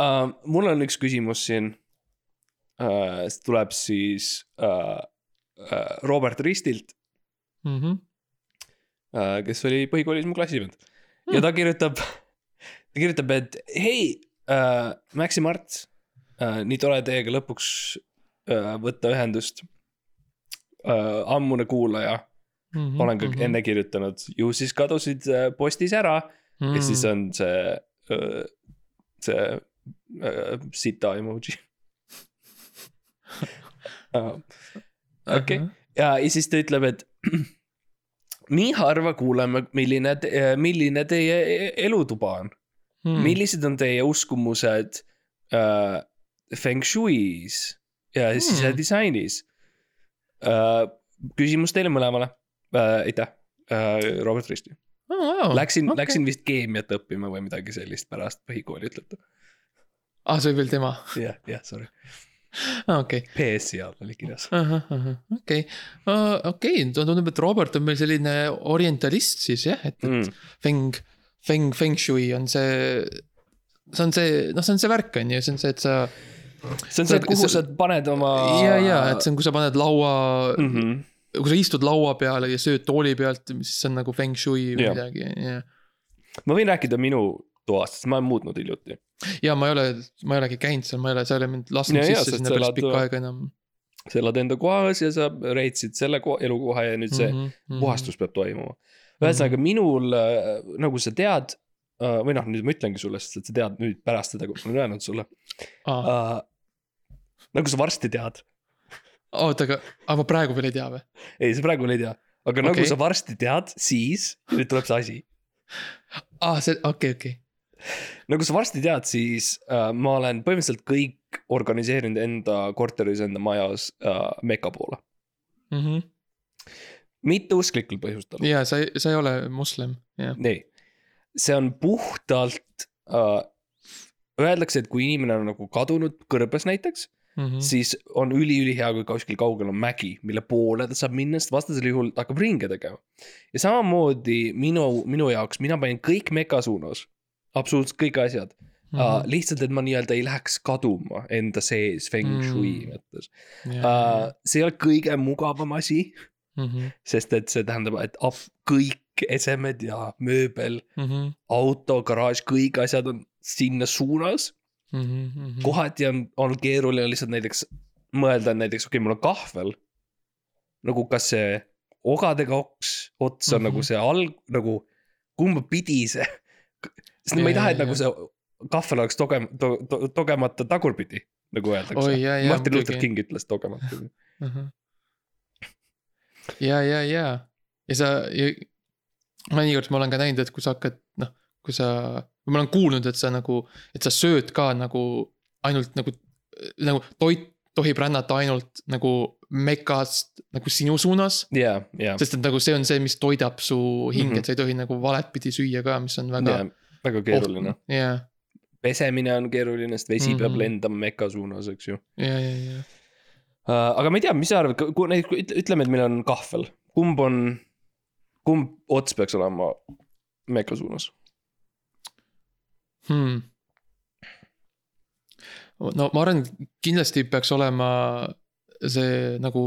uh,. mul on üks küsimus siin uh,. tuleb siis uh, uh, Robert Ristilt Mhm. uh,, kes oli põhikoolis mu klassivend ja ta kirjutab, ta kirjutab, et hei uh,, Max ja Mart uh,, nii tore teiega lõpuks uh, võtta ühendust uh,. ammune kuulaja, Mhm. olen ka enne kirjutanud, ju siis kadusid uh, postis ära mm. ja siis on see uh,, see uh, sita emoji <laughs> uh,. okei, ja, ja siis ta ütleb, et <clears throat> nii harva kuuleme, milline, milline teie e-, elutuba on Hmm. mm.. millised on teie uskumused äh, feng shui's ja Hmm. sisedisainis äh,? küsimus teile mõlemale äh,, aitäh äh,, Robert Risti oh,. Wow. Läksin okay., läksin vist keemiat õppima või midagi sellist pärast põhikooli, ütleb ta. ah, see oli veel tema, jah, jah, sorry, okei. BS-i all oli kirjas. okei, okei, tundub, et Robert on meil selline orientalist siis jah, et, et Mm. feng, feng, feng shui on see. see on see, noh, see on see värk on ju, see on see, et sa see on see, et kuhu sa paned oma. ja, ja, et see on, kui sa paned laua mm, mm. -hmm. kui sa istud laua peale ja sööd tooli pealt, siis see on nagu feng shui või Jah. midagi, jah. ma võin rääkida minu toast, sest ma olen muutnud hiljuti. ja ma ei ole, ma ei olegi käinud seal, ma ei ole, sa ei ole mind lasknud Ja, sisse sinna päris pikka aega enam sa elad enda kohas ja sa reetsid selle ko elukoha ja nüüd see mm Mhm, -hmm. mhm. puhastus peab toimuma. ühesõnaga minul, nagu sa tead, või noh, nüüd ma ütlengi sulle, sest et sa tead nüüd pärast seda, kui ma olen öelnud sulle Aa, uh,. nagu sa varsti tead, oota, aga, aga ma praegu veel ei tea või? ei sa praegu veel ei tea, aga okay. Nagu sa varsti tead, siis nüüd tuleb see asi. aa, see, okei, okei. Nagu sa varsti tead, siis äh, ma olen põhimõtteliselt kõik organiseerinud enda korteris, enda majas äh, meka poole. mitte usklikul põhjustel. ja sa, sa ei ole moslem, jah. nii, see on puhtalt äh,, öeldakse, et kui inimene on nagu kadunud kõrbes näiteks mm, -hmm. siis on üliülihea, kui kuskil kaugel on mägi, mille poole ta saab minna, sest vastasel juhul ta hakkab ringe tegema. ja samamoodi minu, minu jaoks, mina panin kõik meka suunas, absoluutselt kõik asjad mm. Mhm. -hmm. Uh, lihtsalt, et ma nii-öelda ei läheks kaduma enda sees feng shui Mm. mõttes uh,. see ei ole kõige mugavam asi, Mhm. sest et see tähendab, et ap- kõik esemed ja mööbel, Mhm. auto, garaaž, kõik asjad on sinna suunas. Mhm. kohati on, on keeruline lihtsalt näiteks mõelda, et näiteks okei okay,, mul on kahvel. nagu kas see ogadega oks, ots on mm -hmm. Mhm. nagu see alg-, nagu kumba pidi see. Sest ma ei taha, et nagu see kahvel oleks togem- to,, to, togemata tagurpidi, nagu öeldakse Martin Luther. King ütles togemata. ja, ja, ja, ja sa, mõnikord ma olen ka näinud, et kui sa hakkad, noh, kui sa, ma olen kuulnud, et sa nagu, et sa sööd ka nagu ainult nagu, nagu toit tohib rännata ainult nagu mekast nagu sinu suunas. ja, ja, sest et nagu see on see, mis toidab su hinge mm, Mhm. et sa ei tohi nagu valet pidi süüa ka, mis on väga ja. väga keeruline. ja, pesemine on keeruline, sest vesi mm -hmm. peab Mhm. lendama meka suunas, eks ju. ja, ja, ja. Uh, aga ma ei tea, mis sa arvad, kui näiteks ütleme, et meil on kahvel, kumb on, kumb ots peaks olema meka suunas? hmm.. No ma arvan, kindlasti peaks olema see nagu,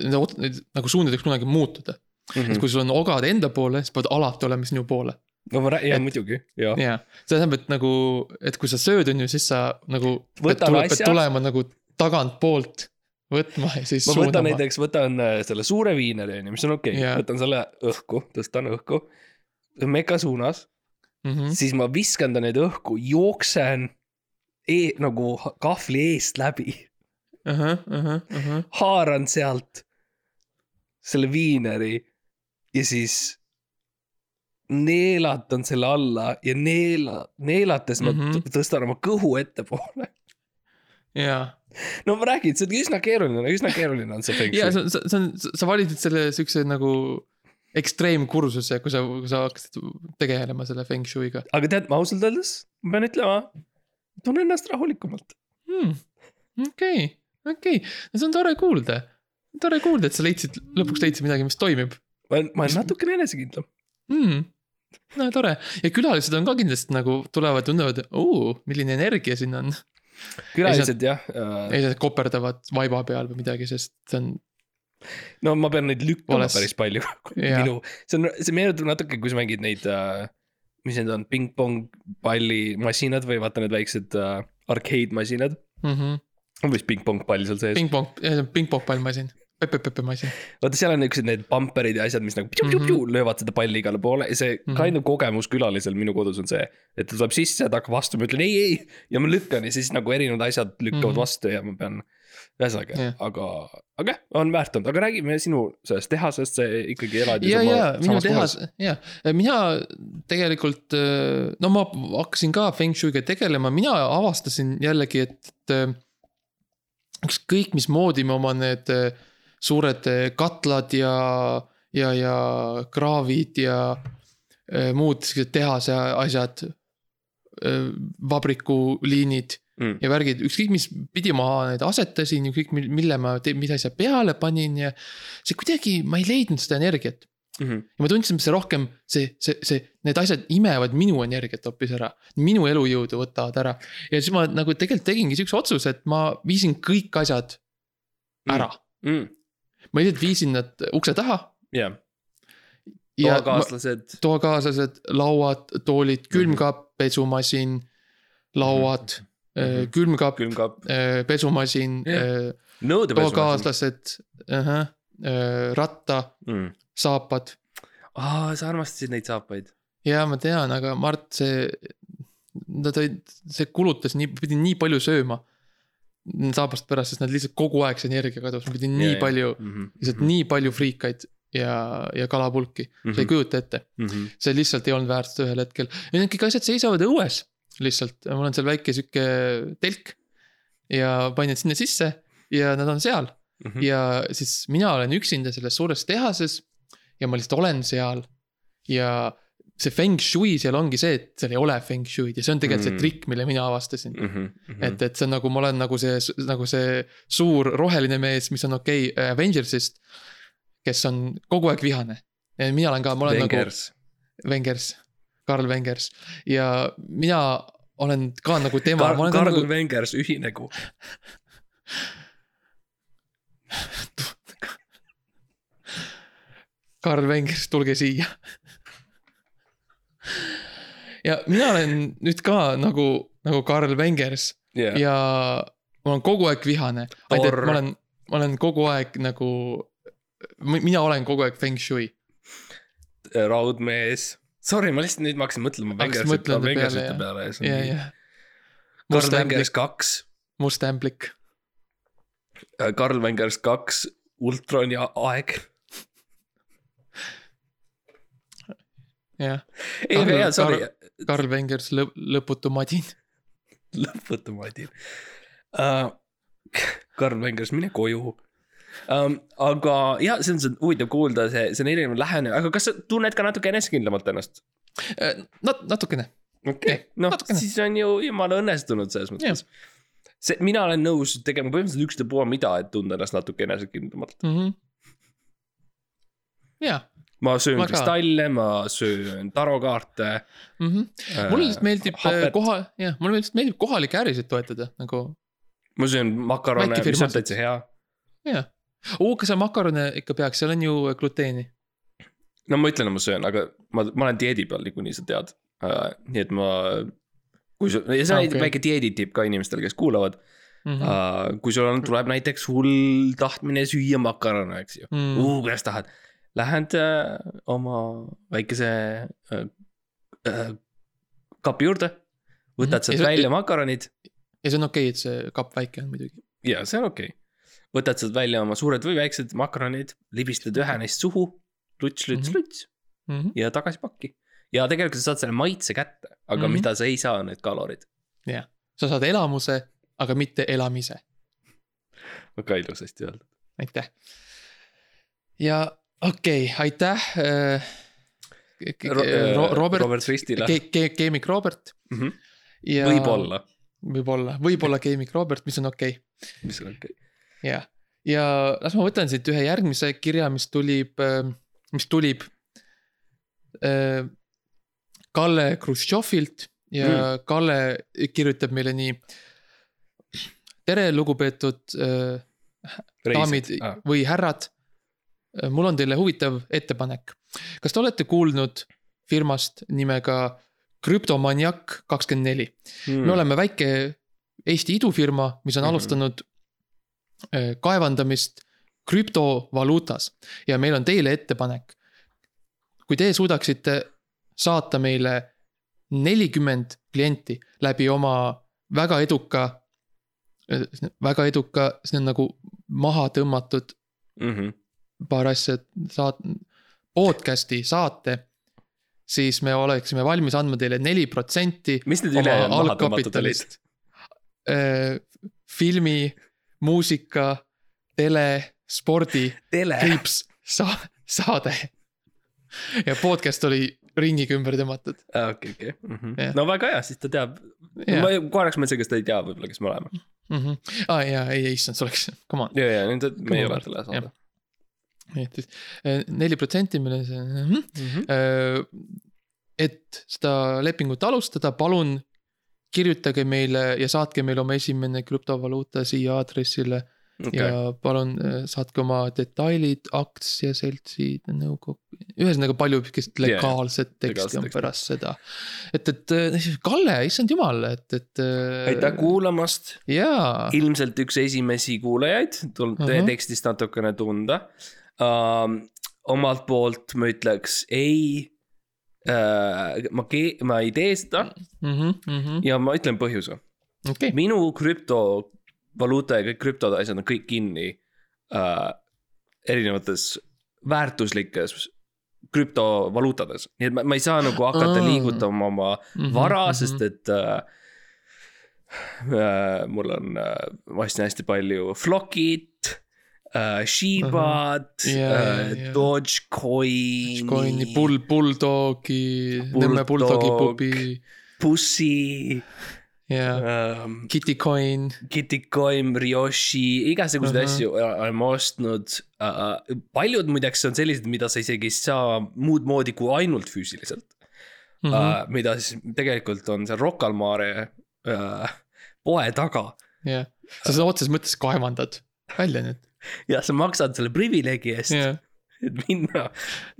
nagu suund ei tohiks kunagi muutuda mm. -hmm. et kui sul on ogad enda poole, siis peavad alati olema sinu poole. no ma räägin, jaa muidugi, jaa. ja see tähendab, et nagu, et kui sa sööd, on ju, siis sa nagu. Pead tulema nagu tagantpoolt võtma ja siis ma võtan suunama. näiteks, võtan äh, selle suure viineri on ju, mis on okei okay. Jaa., võtan selle õhku, tõstan õhku. meka suunas mm, Mhm. -hmm. siis ma viskan ta nüüd õhku, jooksen e nagu kahvli eest läbi, haaran sealt selle viineri ja siis neelatan selle alla ja neela, neelates ma mm. -hmm. tõstan oma kõhu ettepoole. ja, no ma räägin, see on üsna keeruline, üsna keeruline on see feng shui. see on, see on, sa valisid selle siukse nagu ekstreemkursuse, kui sa, kui sa hakkasid tegelema selle feng shui'ga aga tead, ma ausalt öeldes, ma pean ütlema, tunnen ennast rahulikumalt. hmm.. okei, okei, see on tore kuulda. tore kuulda, et sa leidsid, lõpuks leidsid midagi, mis toimib ma olen, ma olen natukene enesekindlam. hmm.. no tore ja külalised on ka kindlasti nagu tulevad, tunnevad, oo, milline energia siin on. külalised jah äh,, ei, nad koperdavad vaiba peal või midagi, sest see on, no ma pean neid lükkama Vales- päris palju. <laughs> Minu, see on, see meenutab natuke, kui sa mängid neid äh,, mis need on, pingpong pallimasinad või vaata need väiksed äh, arcade masinad. mm -hmm. on vist pingpong pall seal sees. pingpong, pingpong pallmasin, Pepe-Pepe masin. vaata, seal on niuksed need bumperid ja asjad, mis nagu piu, piu, piu, löövad seda palli igale poole ja see Mhm. kind of kogemus külalisel minu kodus on see. et ta tuleb sisse, ta hakkab vastu, ma ütlen ei, ei ja ma lükkan ja siis nagu erinevad asjad lükkavad Mhm. vastu ja ma pean. Ühesõnaga Jah. aga, aga jah, on väärt olnud, aga räägime sinu sellest tehasest, sa ikkagi elad ja, sama- ja minu tehas ja, mina tegelikult, no ma hakkasin ka feng shui'ga tegelema, mina avastasin jällegi, et, et. ükskõik mismoodi me oma need eh, suured eh, katlad ja, ja, ja kraavid ja eh, muud siuksed tehase asjad. vabrikuliinid Mm. ja värgid, ükskõik mis pidi ma neid asetasin, ükskõik mil- mille ma, mis asja peale panin ja. see kuidagi, ma ei leidnud seda energiat Mhm. ja ma tundsin, et see rohkem, see, see, see, need asjad imevad minu energiat hoopis ära. minu elujõudu võtavad ära ja siis ma nagu tegelikult tegingi siukse otsuse, et ma viisin kõik asjad ära mm.. Mm. ma lihtsalt viisin nad ukse taha jah, ja ma- toakaaslased. toakaaslased, lauad, toolid, külmkapp, pesumasin, lauad mm, külmkapp, külmkapp, pesumasin Jah. nõudepesu. toakaaslased, ratta, Mm. saapad aa, sa armastasid neid saapaid. ja ma tean, aga Mart, see, ta tõi, see kulutas nii, pidi nii palju sööma. saabast pärast, sest nad lihtsalt kogu aeg see energia kadus, ma pidin nii palju, Mhm. lihtsalt nii palju friikaid ja, ja kalapulki mm, -hmm. sa ei Mhm. kujuta ette. Mhm. see lihtsalt ei olnud väärt ühel hetkel ja need kõik asjad seisavad õues lihtsalt, mul on seal väike sihuke telk. ja panin sinna sisse ja nad on seal Mhm. ja siis mina olen üksinda selles suures tehases ja ma lihtsalt olen seal ja see feng shui seal ongi see, et seal ei ole feng shui'd ja see on tegelikult mm. Mm. see trikk, mille mina avastasin mm.. Mhm. et, et see on nagu, ma olen nagu see, nagu see suur roheline mees, mis on okei okay, Avengersist. kes on kogu aeg vihane. mina olen ka, ma olen Wengers. nagu Wengers, Karl Wengers ja mina olen ka nagu tema, ma Karl nagu, Wengers, ühinegu. Karl Wengers, tulge siia. ja mina olen nüüd ka nagu, nagu Karl Wengers jah, ja ma olen kogu aeg vihane. ma olen, ma olen kogu aeg nagu, mina olen kogu aeg feng shui. raudmees. Sorry, ma lihtsalt nüüd ma hakkasin mõtlema Wengersite mõtlema Wengersite peale, peale ja see ja, on nii. ja. Karl Wengers kaks, must ämblik. Karl Wengers kaks, Ultroni aeg. jah, ei, aga jaa, sorry, Karl Wengers lõp-, lõputu madin. <laughs> lõputu Madin uh,. Karl Wengers, mine koju um,. aga ja see on see on huvitav kuulda, see, see on erinev lähenemine, aga kas sa tunned ka natuke enesekindlamalt ennast? Nat-, natukene, okei okay., noh siis on ju jumala õnnestunud selles mõttes. see, mina olen nõus tegema põhimõtteliselt ükstapuha mida, et tunda ennast natuke enesekindlamalt. mm. -hmm. ja ma söön Ma kristalle, ma söön tarokaarte mm. -hmm. äh,. mulle lihtsalt meeldib äh, koha, jah, mulle lihtsalt meeldib kohalikke ärisid toetada nagu, ma söön makarone, mis on täitsa hea. jah. oo, kas sa makarone ikka peaks, seal on ju gluteeni. no ma ütlen, et ma söön, aga ma, ma olen dieedi peal niikuinii, sa tead uh,. nii et ma, kui sul, ja see on Ah, okay. okei. väike dieeditipp ka inimestele, kes kuulavad Mm uh,. kui sul on, tuleb näiteks hull tahtmine süüa makarone, eks ju -hmm. uh,, kuidas tahad. Lähed uh, oma väikese uh, uh, kapi juurde, võtad Mhm. sealt Ja see- välja makaronid ja see on okei okay,, et see kapp väike on muidugi. ja see on okei okay.. Võtad sealt välja oma suured või väiksed makaronid, libistad ühe neist suhu, luts, luts mm, -hmm. luts Mm -hmm. ja tagasi pakki. ja tegelikult sa saad selle maitse kätte, aga mm. -hmm. mida sa ei saa, need kalorid. sa saad elamuse, aga mitte elamise, väga ilusasti öeldud. aitäh. ja okei okay,, aitäh äh,. Robert, Robert Mhm. Ristile. Keemik Robert ja. võib-olla, võib-olla, võib-olla Keemik Robert, mis on okei okay. mis on okei okay.. jah, ja las ma võtan siit ühe järgmise kirja, mis tulib, mis tulib äh, Kalle Hruštšovilt ja mm. Kalle kirjutab meile nii. tere, lugupeetud äh, daamid Ah. või härrad. mul on teile huvitav ettepanek. kas te olete kuulnud firmast nimega krüptomaniak kakskümmend neli? Hmm. me oleme väike Eesti idufirma, mis on Mhm. alustanud äh, kaevandamist krüptovaluutas ja meil on teile ettepanek. kui te suudaksite saata meile nelikümmend klienti läbi oma väga eduka, väga eduka, see on nagu maha tõmmatud mm. -hmm. paar asja saat-, podcast'i saate, siis me oleksime valmis andma teile neli protsenti mis need ülejäänud maha tõmmatud olid? algkapitalist. filmi, muusika, tele, spordi, kriips, sa-, saade. ja podcast oli ringiga ümber tõmmatud. okei, okei. Jah. no väga hea, siis ta teab. Jah. ma korraks mõtlesin, kas ta ei tea võib-olla, kes me oleme. aa Ah, jaa, ei, ei issand, see oleks, come on. ja, ja nüüd me ei ole tele saada. nii et siis eh, neli protsenti meil on see mm. Mhm. -hmm. et seda lepingut alustada, palun kirjutage meile ja saatke meile oma esimene krüptovaluuta siia aadressile okay. ja palun eh, saatke oma detailid, aktsiaseltsid, nõukogu, ühesõnaga palju sihukest legaalset teksti legaalset on pärast seda. et, et eh, Kalle, issand jumal, et, et. aitäh kuulamast. jaa, ilmselt üks esimesi kuulajaid, tuleb teie Ahah. tekstist natukene tunda um,. omalt poolt ma ütleks ei uh,. ma, ma ei tee seda ja ma ütlen põhjuse. Okei, minu krüptovaluuta ja kõik krüptod asjad on kõik kinni uh, erinevates väärtuslikes krüptovaluutades, nii et ma, ma ei saa nagu hakata Aa. liigutama oma Mhm, vara, mhm. sest et äh, äh, mul on äh, vast hästi palju Flockit äh,, Shibad Ja, äh, ja, ja. Dogecoini Coin'i, Bull, Bulldogi, Nõmme Bulldogi Bulldog. pubi Pussy ja ähm,, Kittycoin. Kittycoin, Ryoshi, igasuguseid Mhm. asju olen ma ostnud uh,. paljud muideks on sellised, mida sa isegi ei saa muud moodi kui ainult füüsiliselt mm. -hmm. uh, mida siis tegelikult on seal Rocca al Mare uh, poe taga. jah, sa seda otseses mõttes kaevandad välja nüüd. <laughs> ja sa maksad selle privileegi eest jah, et minna,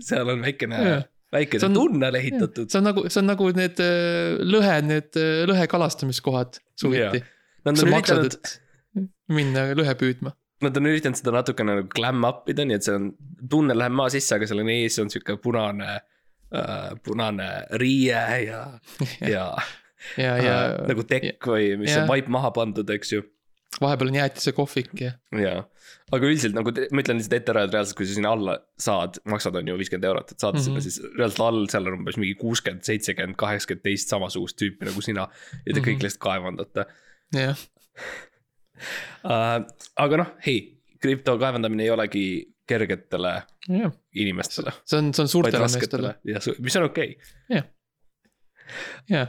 seal on väikene Jah., väikene on- tunnel ehitatud. see on nagu, see on nagu need äh, lõhe, need äh, lõhe kalastamiskohad suviti. Nad sa on maksad, üritanud, et minna lõhe püüdma. nad on üritanud seda natukene nagu glam up ida, nii et see on, tunnel läheb maa sisse, aga seal on ees on sihuke punane äh,, punane riie ja, <laughs> ja ja, ja äh, nagu tekk või mis jah. on vaip maha pandud, eks ju. Vahepeal on jäätisekohvik ja jaa, aga üldiselt nagu te- ma ütlen lihtsalt ette ära, et reaalselt, kui sa sinna alla saad, maksad on ju viiskümmend eurot, et saada mm. -hmm. sinna, siis reaalselt all seal on umbes mingi kuuskümmend, seitsekümmend, kaheksakümmend teist samasugust tüüpi nagu sina. ja te mm -hmm. kõik Mhm. lihtsalt kaevandate jah, uh,. aga noh, hei, krüpto kaevandamine ei olegi kergetele jah, inimestele, see on, see on suurtele meestele, mis on okei okay.. jah.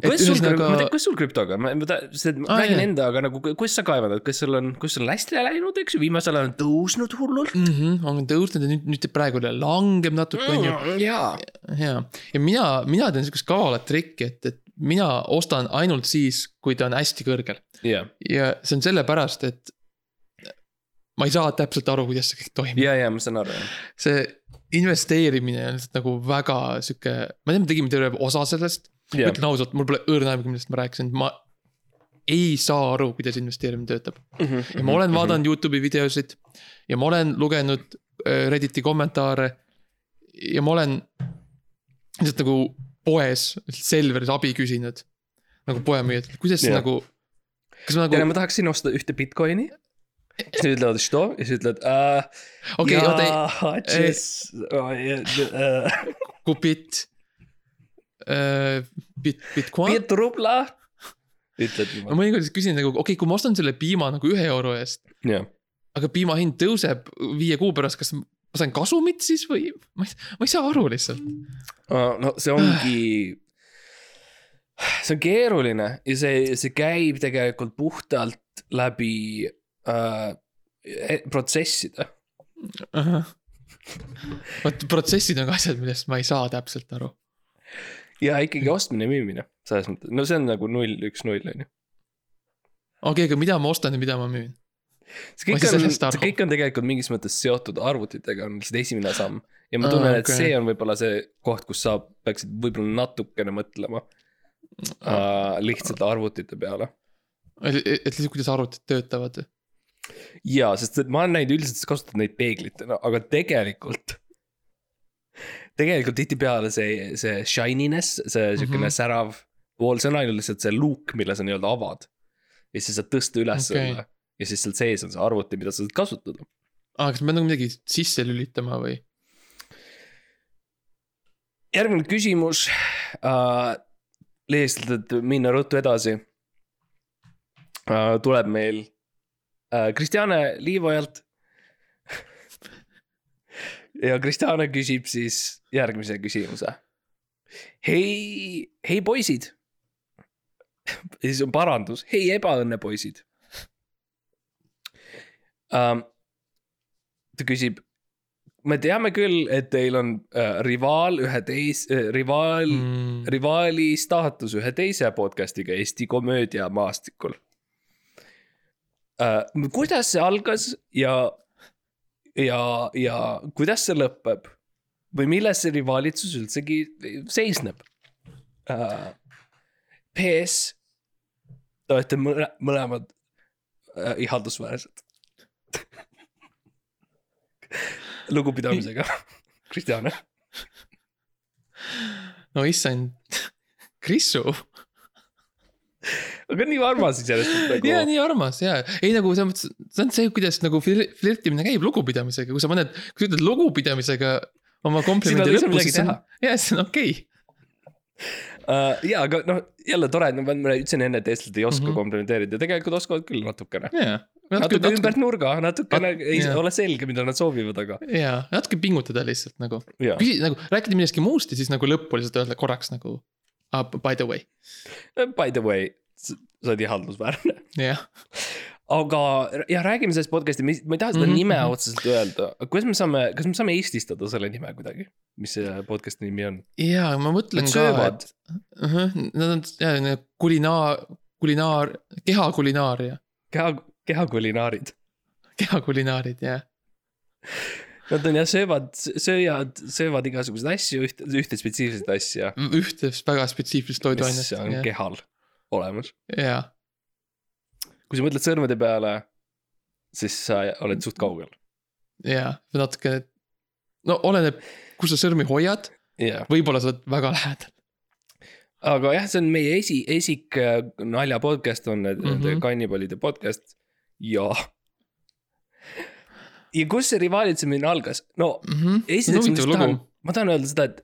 Kuidas sul, ühesõnaga- ma tean, kuidas sul krüptoga, ma, ma räägin jah. enda, aga nagu ku- kuidas sa kaevandad, kas sul on, kas sul on hästi läinud, eks ju, viimasel ajal on tõusnud hullult mm. -hmm, on tõusnud ja nüüd, nüüd praegu jälle langeb natuke, on ju. jaa. ja, ja mina, mina teen sihukest kavalat trikki, et, et mina ostan ainult siis, kui ta on hästi kõrgel. ja, ja see on sellepärast, et ma ei saa täpselt aru, kuidas see kõik toimub. ja, ja ma saan aru, jah. see investeerimine on lihtsalt nagu väga sihuke, ma tean, me tegime terve osa sellest yeah.. ma ütlen ausalt, mul pole õrna aimugi, millest ma rääkisin, ma ei saa aru, kuidas investeerimine töötab mm. -hmm, ja ma mhm, olen mm -hmm. vaadanud Youtube'i videosid ja ma olen lugenud äh, Redditi kommentaare. ja ma olen lihtsalt nagu poes, Selveris abi küsinud. nagu poemüüjad, kuidas yeah. nagu, kas ma nagu. tere, ma tahaksin osta ühte Bitcoini siis nad ütlevad što ja siis ütled uh,. okei okay,, oota. Oh, äh. Kupit Bit, Bitcoin. Piet rubla. ütled ma niimoodi, mõnikord siis küsin nagu, okei okay,, kui ma ostan selle piima nagu ühe euro eest, jah. aga piima hind tõuseb viie kuu pärast, kas ma saan kasumit siis või? ma ei, ma ei saa aru lihtsalt. no see ongi, see on keeruline ja see, see käib tegelikult puhtalt läbi äh, e- protsesside. vot protsessid on ka asjad, millest ma ei saa täpselt aru. Ja ikkagi ostmine ja müümine, selles mõttes, no see on nagu null, üks, null on ju. okei okay,, aga mida ma ostan ja mida ma müün? see kõik on, see kõik on tegelikult mingis mõttes seotud arvutitega, on lihtsalt esimene samm. ja ma tunnen Aa, et okei. see on võib-olla see koht, kus sa peaksid võib-olla natukene mõtlema äh, lihtsalt arvutite peale. et, et lihtsalt, kuidas arvutid töötavad. jaa, sest et ma olen näinud üldiselt sa kasutad neid peeglitena, aga tegelikult. Tegelikult tihtipeale see, see shininess, see siukene mm. -hmm. särav pool, see on ainult lihtsalt see luuk, mille sa nii-öelda avad. ja siis sa saad tõsta üles Okei. selle ja siis seal sees on see arvuti, mida sa saad kasutada. aa, kas ma pean nagu midagi sisse lülitama või? järgmine küsimus äh,. lihtsalt, et minna ruttu edasi äh,. tuleb meil äh, Kristjane Liivojalt. Ja Kristjane küsib siis järgmise küsimuse. hei, hei poisid. siis on parandus, hei ebaõnnepoisid ähm,. ta küsib me teame küll, et teil on äh, rivaal ühe teis- äh,, rivaal Mm, rivaali staatus ühe teise podcast'iga Eesti komöödia maastikul äh,. kuidas see algas ja, ja, ja kuidas see lõpeb või milles see rivaalitsus üldsegi seisneb äh,? PS, te olete mõle, mõlemad äh, ihaldusväärsed. <laughs> lugupidamisega, <laughs> Kristjane. no issand, Krissu. Aga nii armas iseenesest nagu. ja nii armas ja, ei nagu selles mõttes, see on see, kuidas nagu flir- flirtimine käib lugupidamisega, kui sa paned, kui sa ütled lugupidamisega oma komplimendi lõppu, siis on, jah, see on okei okay. Uh, ja, aga noh, jälle tore, et ma ütlesin enne, et eestlased ei oska mm. -hmm. komplimenteerida, tegelikult oskavad küll natukene. jaa. natuke ümbert nurga, natukene Nat- ei jaa. ole selge, mida nad soovivad, aga jaa, natuke pingutada lihtsalt nagu, jaa. küsi nagu rääkida millestki muust ja siis nagu lõppu lihtsalt öelda korraks nagu ah,. By the way, By the way, sa oled ihaldusväärne. jah, aga ja räägime sellest podcast'i, ma ei taha seda mm Mhm, -hmm. nime mhm. otseselt öelda, kuidas me saame, kas me saame eestistada selle nime kuidagi, mis see podcast'i nimi on? jaa, ma mõtlen Nad ka, et uh. -huh, Nad on jaa, kulinaar, kulinaar, keha kulinaaria, keha, kehakulinaarid. kehakulinaarid jah. Nad on jah, söövad, sööjad, söövad igasuguseid asju, ühte, ühte spetsiifilist asja, ühte väga spetsiifilist toiduainet mis on jah. kehal olemas. jaa, kui sa mõtled sõrmede peale, siis sa oled suht kaugel. jaa, natuke, no oleneb, kus sa sõrmi hoiad, jah, võib-olla sa oled väga lähedal. aga jah, see on meie esi, esik äh, nalja podcast on need mm. -hmm. kannibalide podcast ja. ja kus see rivaalitsemine algas, no esiteks ma lihtsalt tahan, ma tahan öelda seda, et.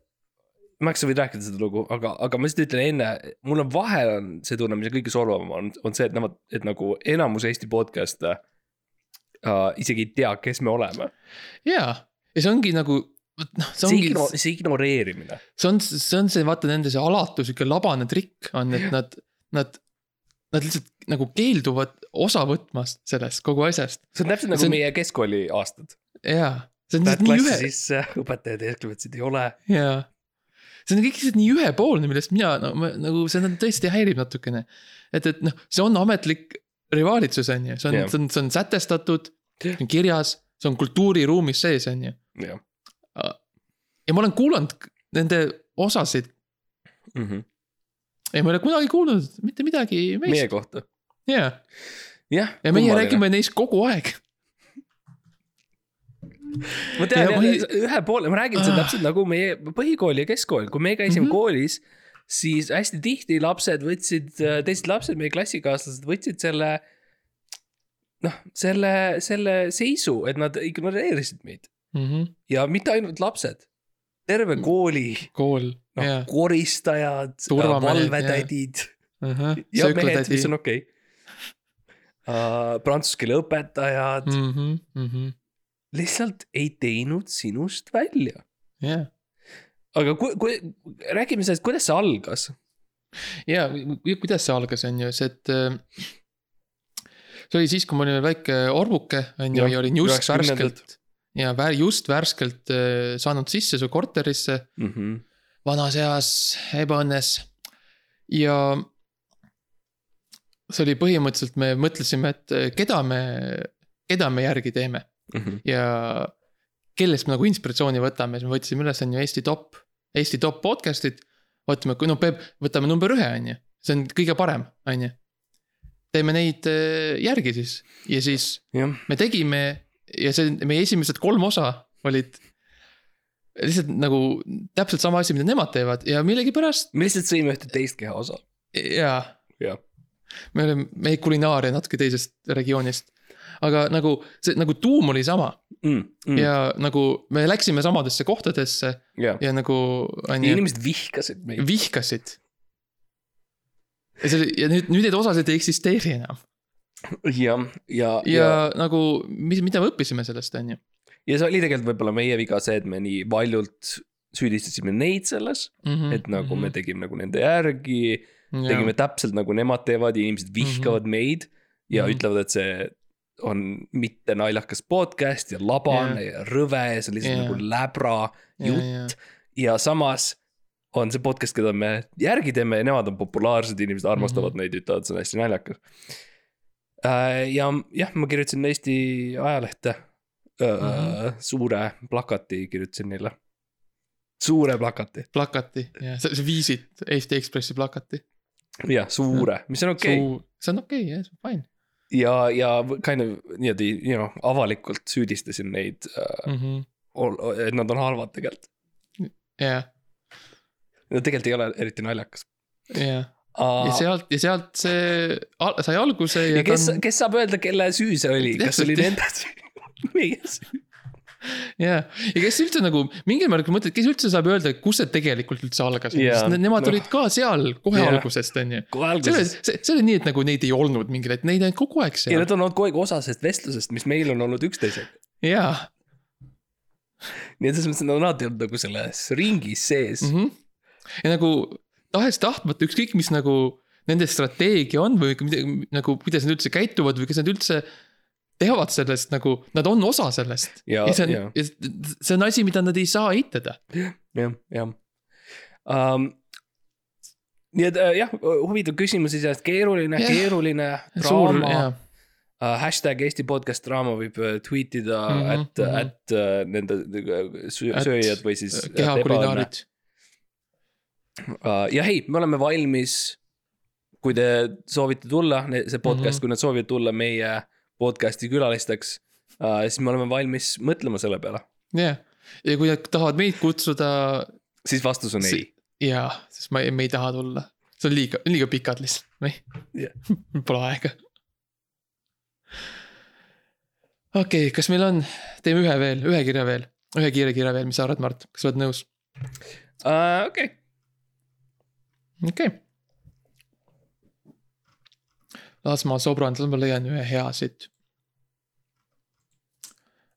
Max, võid rääkida seda lugu, aga, aga ma lihtsalt ütlen enne, mul on vahel on see tunne, mis on kõige solvavam on, on see, et nemad, et nagu enamus Eesti podcast'e uh, isegi ei tea, kes me oleme. jaa, ja see ongi nagu, noh, see ongi, igno-, see ignoreerimine. see on, see on see, vaata nende see alatu sihuke labane trikk on, et nad, nad, nad lihtsalt nagu keelduvad osa võtmast sellest kogu asjast. see on täpselt nagu See on- meie keskkooli aastad. jaa, Lähed klassi ühe, sisse, õpetajad eesklevad, ei ole. jaa. See on kõik lihtsalt nii ühepoolne, millest mina no, ma, nagu see on tõesti häirib natukene. et, et noh, see on ametlik rivaalitsus on ju, see on yeah., see on, see on sätestatud, see on kirjas, see on kultuuriruumis sees, on ju. ja ma olen kuulanud nende osasid Mm -hmm. ja ma ei ole kunagi kuulnud mitte midagi meie meist. kohta. jaa, jah. ja meie. räägime neist kogu aeg. Ma tean Ja jah põhi-, ühe poole, ma räägin seda täpselt nagu meie põhikool ja keskkool, kui me käisime mm. -hmm. koolis. siis hästi tihti lapsed võtsid, teised lapsed, meie klassikaaslased võtsid selle. noh, selle, selle seisu, et nad ignoreerisid meid ja mitte ainult lapsed. terve kooli, kool, noh jaa, koristajad, Turvamehed, valvetädid ja mehed, mis on. okei okay. uh,. Prantsuse keele õpetajad mm. Mhm, lihtsalt ei teinud sinust välja. jaa, aga kui, kui räägime sellest, kuidas see algas. jaa, kuidas see algas, on ju, see, et. äh, see oli siis, kui ma olin väike orvuke, on ju, Jah, ja olin just 90-ndad. värskelt. ja just värskelt äh, saanud sisse su korterisse Mm -hmm. vanas eas ebaõnnes ja see oli põhimõtteliselt, me mõtlesime, et eh, keda me, keda me järgi teeme Mm -hmm. ja kellest me nagu inspiratsiooni võtame, siis me võtsime üles, on ju Eesti top, Eesti top podcast'id. vaatame, kui no peab, võtame number ühe, on ju, see on kõige parem, on ju. teeme neid eh, järgi siis ja siis jah, me tegime ja see, meie esimesed kolm osa olid lihtsalt nagu täpselt sama asi, mida nemad teevad ja millegipärast me lihtsalt sõime ühte teist keha osa. jaa, jah, me oleme, meie kulinaaria natuke teisest regioonist. Aga nagu see nagu tuum oli sama mm, mm. mm, ja nagu me läksime samadesse kohtadesse ja. ja nagu inimesed vihkasid meid. vihkasid. ja see oli ja nüüd, nüüd neid osasid ei eksisteeri enam jah, ja, ja, ja, nagu, mis, mida me õppisime sellest, on ju ja see oli tegelikult võib-olla meie viga see, et me nii valjult süüdistasime neid selles mm, mm. -hmm. et nagu me tegime nagu nende järgi, tegime täpselt nagu nemad teevad ja inimesed vihkavad mm -hmm. meid ja mm Mhm. -hmm. ütlevad, et see on mitte naljakas podcast ja labane yeah. ja rõve ja see on lihtsalt yeah. nagu läbra jutt yeah. ja samas on see podcast, keda me järgi teeme ja nemad on populaarsed, inimesed armastavad mm -hmm. neid, ütlevad, see on hästi naljakas. ja jah, ma kirjutasin Eesti ajalehte mm. -hmm. suure plakati kirjutasin neile. suure plakati, plakati ja sa, sa viisid Eesti Ekspressi plakati. jah, suure, mis on okei okay.. see on okei okay, jah, see on fine ja, ja kind of niimoodi, you know, avalikult süüdistasin neid mm. -hmm. et nad on halvad tegelikult. jah, no tegelikult ei ole eriti naljakas. jah, ja sealt ja sealt see al- sai alguse ja, ja kes on kes saab öelda, kelle süü see oli, kas oli nende süü? <laughs> meie süü. ja, ja kes üldse nagu mingil määral, mõtled, kes üldse saab öelda, kus see tegelikult üldse algas Jaa, sest ne- nemad noh. olid ka seal kohe Jah. algusest, on ju. see oli, see, oli nii, et nagu neid ei olnud mingil hetkel, neid on kogu aeg ja seal. nad on olnud kogu aeg osa sellest vestlusest, mis meil on olnud üksteisega. jaa nii et selles mõttes, et nad on alati olnud nagu selles ringis sees mm. -hmm. ja nagu tahes-tahtmata, ükskõik, mis nagu nende strateegia on või mida, nagu, kuidas nad üldse käituvad või kas nad üldse teavad sellest nagu, nad on osa sellest. ja, ja see ja on, see on asi, mida nad ei saa eitada. jah, jah um,. nii et äh, jah, huvitav küsimus iseenesest, keeruline, keeruline, draama uh,. hashtag Eesti podcast draama võib äh, tweet ida mm, -hmm, et mm, -hmm. et uh, nende äh, Et, sööjad või siis. kehakulinaarid. Uh, ja hei, me oleme valmis. kui te soovite tulla, see podcast mm. -hmm. kui nad soovivad tulla meie podcast'i külalisteks uh,, siis me oleme valmis mõtlema selle peale. jah, ja kui nad tahavad meid kutsuda, siis vastus on ei. jaa, sest ma, me ei taha tulla. see on liiga, liiga pikad lihtsalt, me ei Jah. <laughs> pole aega. okei okay,, kas meil on, teeme ühe veel, ühe kirja veel, ühe kiire kirja veel, mis sa arvad, Mart, kas sa oled nõus? Uh, okei, okei okay.. Las ma sobran, las ma leian ühe hea siit.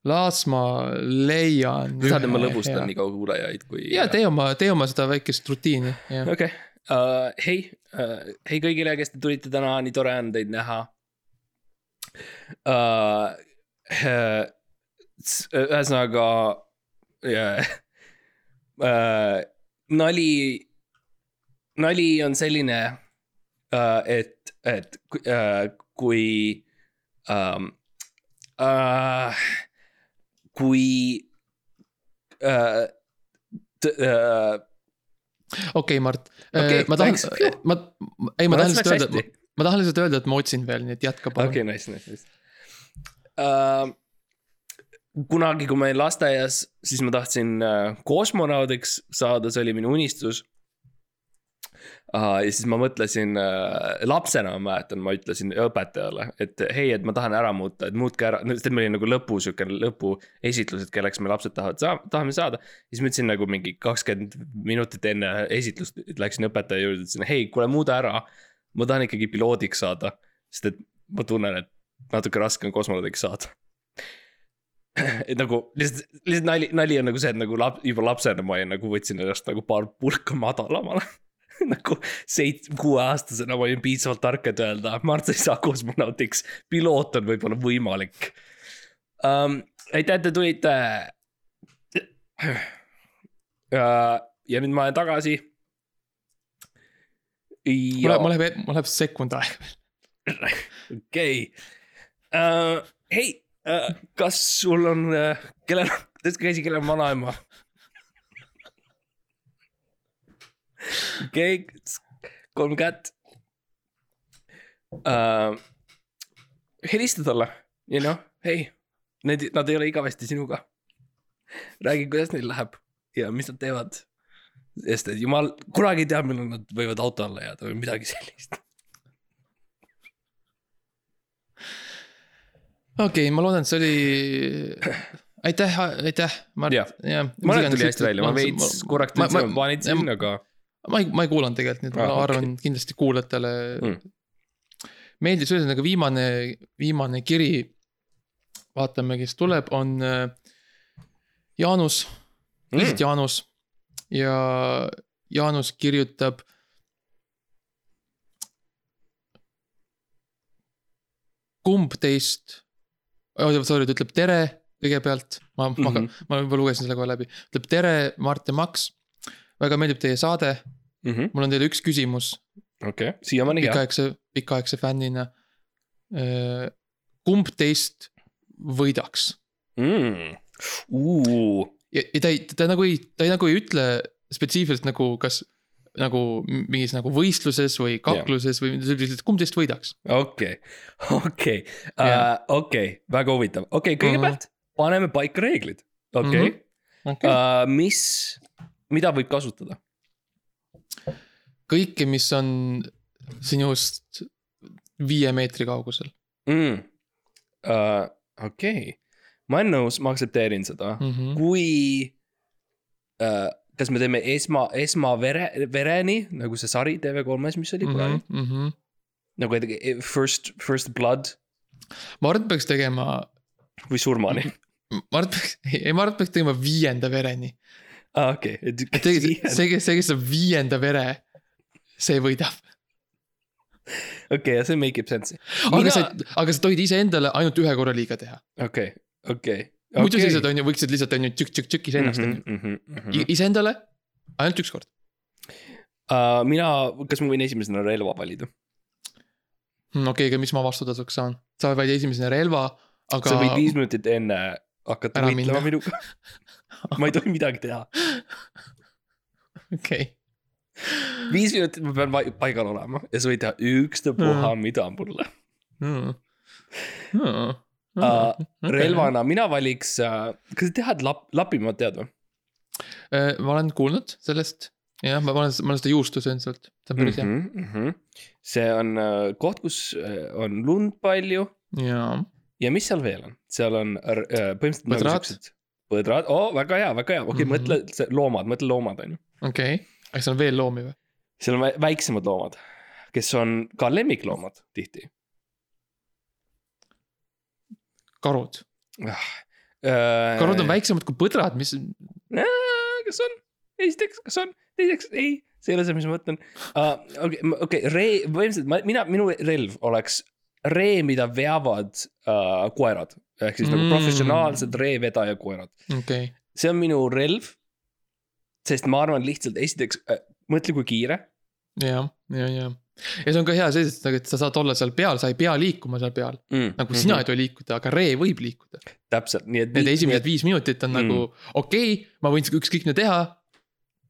las ma leian. saad, et ma lõbustan nii kaua kuulajaid, kui. ja tee oma, tee oma seda väikest rutiini, okei okay. uh,, hei uh,, hei kõigile, kes te tulite täna, nii tore on teid näha. Uh, ühesõnaga yeah. uh,, nali, nali on selline uh,, et, et uh, kui um, uh, kui t- uh, okei, Mart Okei, okay,, ma tahan <laughs> ma, ei, ma tahan lihtsalt öelda ma tahan lihtsalt öelda, et ma otsin veel, nii et jätka palun okei, nice, nice, nice uh,. kunagi, kui ma olin lasteaias, siis ma tahtsin uh, kosmonaudiks saada, see oli minu unistus. Ja siis ma mõtlesin uh,, lapsena ma mäletan, ma ütlesin õpetajale, et hei, et ma tahan ära muuta, et muutke ära, sest et meil oli nagu lõpu sihuke lõpuesitlus, et kelleks me lapsed tahavad saa-, tahame saada. siis ma ütlesin nagu mingi kakskümmend minutit enne esitlust läksin õpetaja juurde, ütlesin hei, kuule muuda ära. ma tahan ikkagi piloodiks saada, sest et ma tunnen, et natuke raske on kosmonaudiks saada. <clears throat> et nagu lihtsalt, lihtsalt nali, nali on nagu see, et nagu lap, juba lapsena ma olin nagu võtsin ennast nagu paar pulka madalamale. <laughs> <laughs> nagu seit-, kuueaastasena ma olin piisavalt tark, et öelda, Mart, sa ei saa kosmonaudiks, piloot on võib-olla võimalik um,. aitäh, et te tulite uh,. ja nüüd ma olen tagasi. mul läheb, mul läheb, mul läheb sekund aega. okei uh,. hei uh,, kas sul on uh,, kellel, tõstke käsi, kellel on vanaema? Okei okay,, kolm kätt uh,. helista talle, you know, hei, need, nad ei ole igavesti sinuga. räägi, kuidas neil läheb ja mis nad teevad. sest et jumal, kunagi ei tea, millal nad võivad auto alla jääda või midagi sellist. okei okay,, ma loodan, et see oli. aitäh, aitäh, Mart Jah., ma et tuli hästi välja, ma veits korraks ma- ma- paanitsesin, aga ma ei, ma ei kuulanud tegelikult, nii et ma Ah, ah, arvan okay. kindlasti kuulajatele Mm. meeldis, ühesõnaga viimane, viimane kiri. vaatame, kes tuleb, on äh, Jaanus, lihtsalt mm. Jaanus ja Jaanus kirjutab. kumb teist oh,, sorry, ta ütleb tere kõigepealt, ma mm, -hmm. ma Mhm., ma juba lugesin selle kohe läbi, ütleb tere, Mart ja Max. Väga meeldib teie saade, -hmm. mul on teile üks küsimus okei okay., siiamaani hea. pikaaegse, pikaaegse fännina. kumb teist võidaks? Mm. Ja, ja ta ei, ta nagu ei, ta ei nagu ei ütle spetsiifiliselt nagu kas nagu mingis nagu võistluses või kakluses või lihtsalt kumb teist võidaks. okei, <laughs> okei, Jah. okei, väga huvitav, okei, kõigepealt paneme paika reeglid, okei Mhm. okay.. Uh, mis, mida võib kasutada? kõike, mis on sinust viie meetri kaugusel mm. uh,. okei okay., ma olen nõus, ma aktsepteerin seda mm. -hmm. kui uh,, kas me teeme esma, esmavere, vereni nagu see sari TV3-s, mis oli kunagi mm, Mm -hmm. nagu et- first, first blood ma arvan, et peaks tegema, või surmani <laughs> ma arvan, et peaks, ei, ma arvan, et peaks tegema viienda vereni. ah,. okei, tegelikult see, kes, see, kes saab viienda vere, see võidab. okei, ja see make ib sense'i. aga sa, aga sa tohid iseendale ainult ühe korra liiga teha. okei, okei. muidu sellised on ju, võiksid lihtsalt on ju tšükk-tšükk-tšükk iseennast on ju. Mhm, iseendale ainult üks kord. Uh, mina, kas ma võin esimesena relva valida? okei okay,, aga mis ma vastutasuks saan? sa valid esimesena relva, aga. sa võid viis minutit enne Ära võitlema minuga. <laughs> ma ei tohi midagi teha. okei, viis minutit ma pean paigal olema ja sa võid teha ükstapuha Mm. mida mulle. Hmm. Uh, relvana mina valiks uh,, kas sa tead lap-, Lapimaad tead või? Äh, ma olen kuulnud sellest, jah, ma olen, ma olen seda juustu söönud sealt, see on päris hea mm. -hmm. see on uh, koht, kus uh, on lund palju jaa, ja mis seal veel on, seal on uh, põhimõtteliselt. Põdrad.. põdrad, oo väga hea, väga hea, okei okay, Mhm. mm, -hmm. mõtle see loomad, mõtle loomad on ju. okei okay., aga seal on veel loomi või? seal on vä- väiksemad loomad, kes on ka lemmikloomad tihti karud, uh,. karud on väiksemad kui põdrad, mis, kas on, esiteks, kas on, teiseks ei, see ei ole see, mis ma mõtlen uh,. okei, okei, ree, põhimõtteliselt ma, mina, minu relv oleks ree, mida veavad uh, koerad. ehk siis mm. nagu Mm. professionaalsed reevedaja koerad, okay., see on minu relv. sest ma arvan lihtsalt esiteks uh,, mõtle, kui kiire. ja, ja, ja. ja see on ka hea selles, et, et sa saad olla seal peal, sa ei pea liikuma seal peal, Mm. nagu sina ei tohi liikuda, aga ree võib liikuda. täpselt, nii et. Need esimesed viis minutit on Mm. nagu okei okay,, ma võin ükskõik mida teha.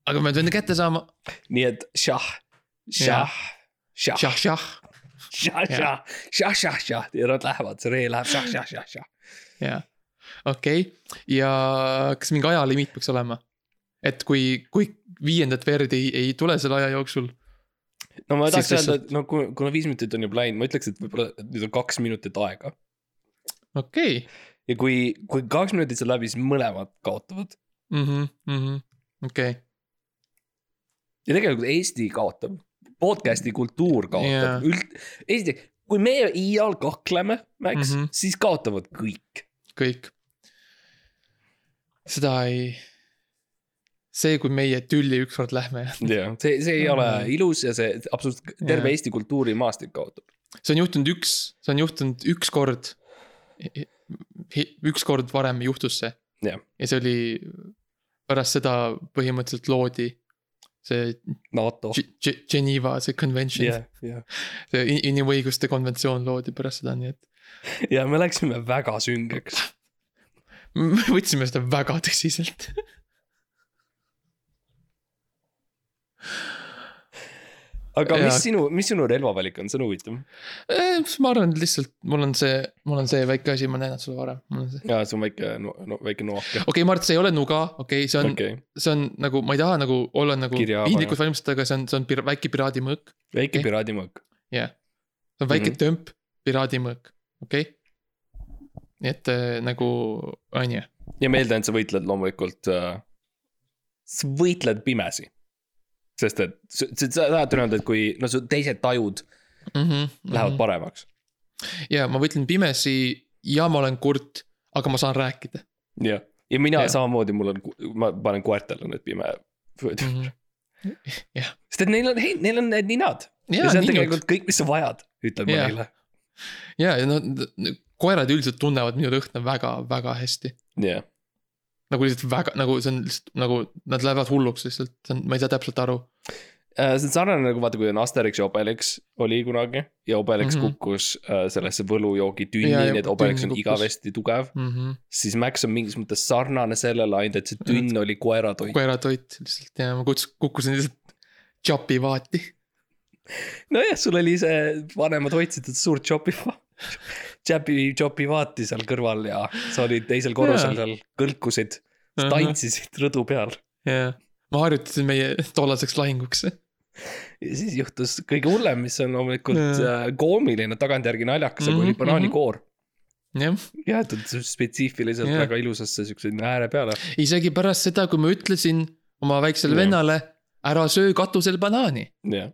aga ma pean enda kätte saama, nii et šah, šah, šah, šah, šah, šah, šah, šah, šah, šah ja nad lähevad, see ree läheb šah, šah, šah, šah. jah. okei okay., ja kas mingi ajalimiit peaks olema? et kui, kui viiendat verd ei, ei tule selle aja jooksul, no ma tahaks öelda, et no kuna, kuna viis minutit on juba läinud, ma ütleks, et võib-olla nüüd on kaks minutit aega. okei okay. ja kui, kui kaks minutit saab läbi, siis mõlemad kaotavad. mm -hmm,, mm -hmm. okei okay., ja tegelikult Eesti kaotab, podcast'i kultuur kaotab yeah., üld, esiteks, kui meie iial kakleme, Max mm, Mhm. -hmm. siis kaotavad kõik. kõik. seda ei, see, kui meie tülli ükskord lähme, jah, see, see ei ole ilus ja see absoluutselt terve Jaa. Eesti kultuurimaastik kaotab. see on juhtunud üks, see on juhtunud ükskord. ükskord varem juhtus see Jah. ja see oli, pärast seda põhimõtteliselt loodi see NATO. Ge- Geneva, see convention jah, jah. see in- inimõiguste konventsioon loodi pärast seda, nii et <laughs> ja me läksime väga süngeks. <laughs> me võtsime seda väga tõsiselt. <laughs> aga Jaa. mis sinu, mis sinu relvavalik on, see on huvitav. Eh, ma arvan, et lihtsalt mul on see, mul on see väike asi, ma olen näinud sulle varem, jaa, see on väike no,, no, väike noake. okei okay,, Mart, see ei ole nuga, okei okay,, see on okay., see on nagu, ma ei taha nagu olla nagu piinlikult valmistada, aga see on, see on pir- väike piraadimõõk, väike Okei. piraadimõõk. jah yeah.. see on väike mm. -hmm. tömp, piraadimõõk, okei okay?. nii et äh, nagu, on ju. ja ma eeldan, et sa võitled loomulikult äh,, sa võitled pimesi. Sest et sa sa- tahad öelda, et kui no su teised tajud mm. -hmm, lähevad paremaks. ja ma võtlen pimesi ja ma olen kurt, aga ma saan rääkida jah, ja mina ja. samamoodi, mul on, ma panen koertele need pime. mm. -hmm. jah, sest et neil on, neil on need ninad. ja ja see on niinud tegelikult kõik, mis sa vajad, ütlen ma Jah. neile. ja, ja nad, koerad üldiselt tunnevad minu lõhna väga, väga hästi. jah, nagu lihtsalt väga, nagu see on lihtsalt nagu nad lähevad hulluks lihtsalt, see on, ma ei saa täpselt aru. Äh, see on sarnane nagu vaata, kui on Asterix ja Obelix oli kunagi ja Obelix mm Mhm. -hmm. kukkus äh, sellesse võlujoogi tünni nii et Obelix on kukkus. igavesti tugev. Mm -hmm. siis Max on mingis mõttes sarnane sellele, ainult et see tünn oli koeratoit. koeratoit lihtsalt ja ma kuts-, kukkusin lihtsalt chopi vaati. nojah, sul oli see, vanemad hoidsid seda suurt chopi, chopi, chopi vaati seal kõrval ja sa olid teisel korrusel seal, kõlkusid, tantsisid rõdu peal. ja, ma harjutasin meie tollaseks lahinguks. ja siis juhtus kõige hullem, mis on loomulikult äh, koomiline, tagantjärgi naljakas, aga Mhm, oli banaanikoor jah, jäetud spetsiifiliselt Jah. väga ilusasse siukse ääre peale. isegi pärast seda, kui ma ütlesin oma väiksele Jah. vennale, ära söö katusel banaani. jah.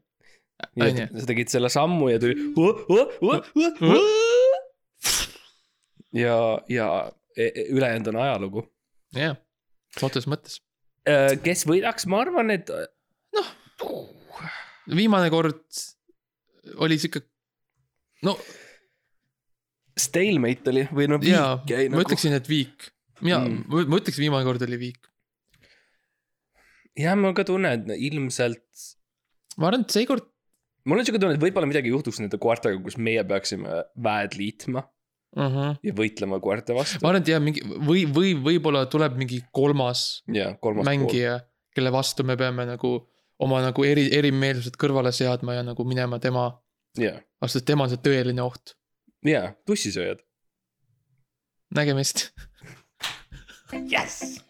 sa tegid selle sammu ja tuli. ja, ja e- e- ülejäänud on ajalugu. jah, otseses mõttes. kes võidaks, ma arvan, et viimane kord oli sihuke, no stalemate oli või no viik jäi ma nagu. ütleksin, et viik. mina Mm. ma ütleks, viimane kord oli viik. jah, ma ka tunnen, et ilmselt, ma arvan, et seekord, mul on siuke tunne, et võib-olla midagi juhtuks nende koertega, kus meie peaksime väed liitma uh. -huh. ja võitlema koerte vastu ma. arvan, et jah, mingi või, või võib-olla tuleb mingi kolmas ja kolmas mängija, kelle vastu me peame nagu oma nagu eri, erimeelsused kõrvale seadma ja nagu minema tema, ja, sest tema on see tõeline oht. ja tussisööjad. nägemist. jess.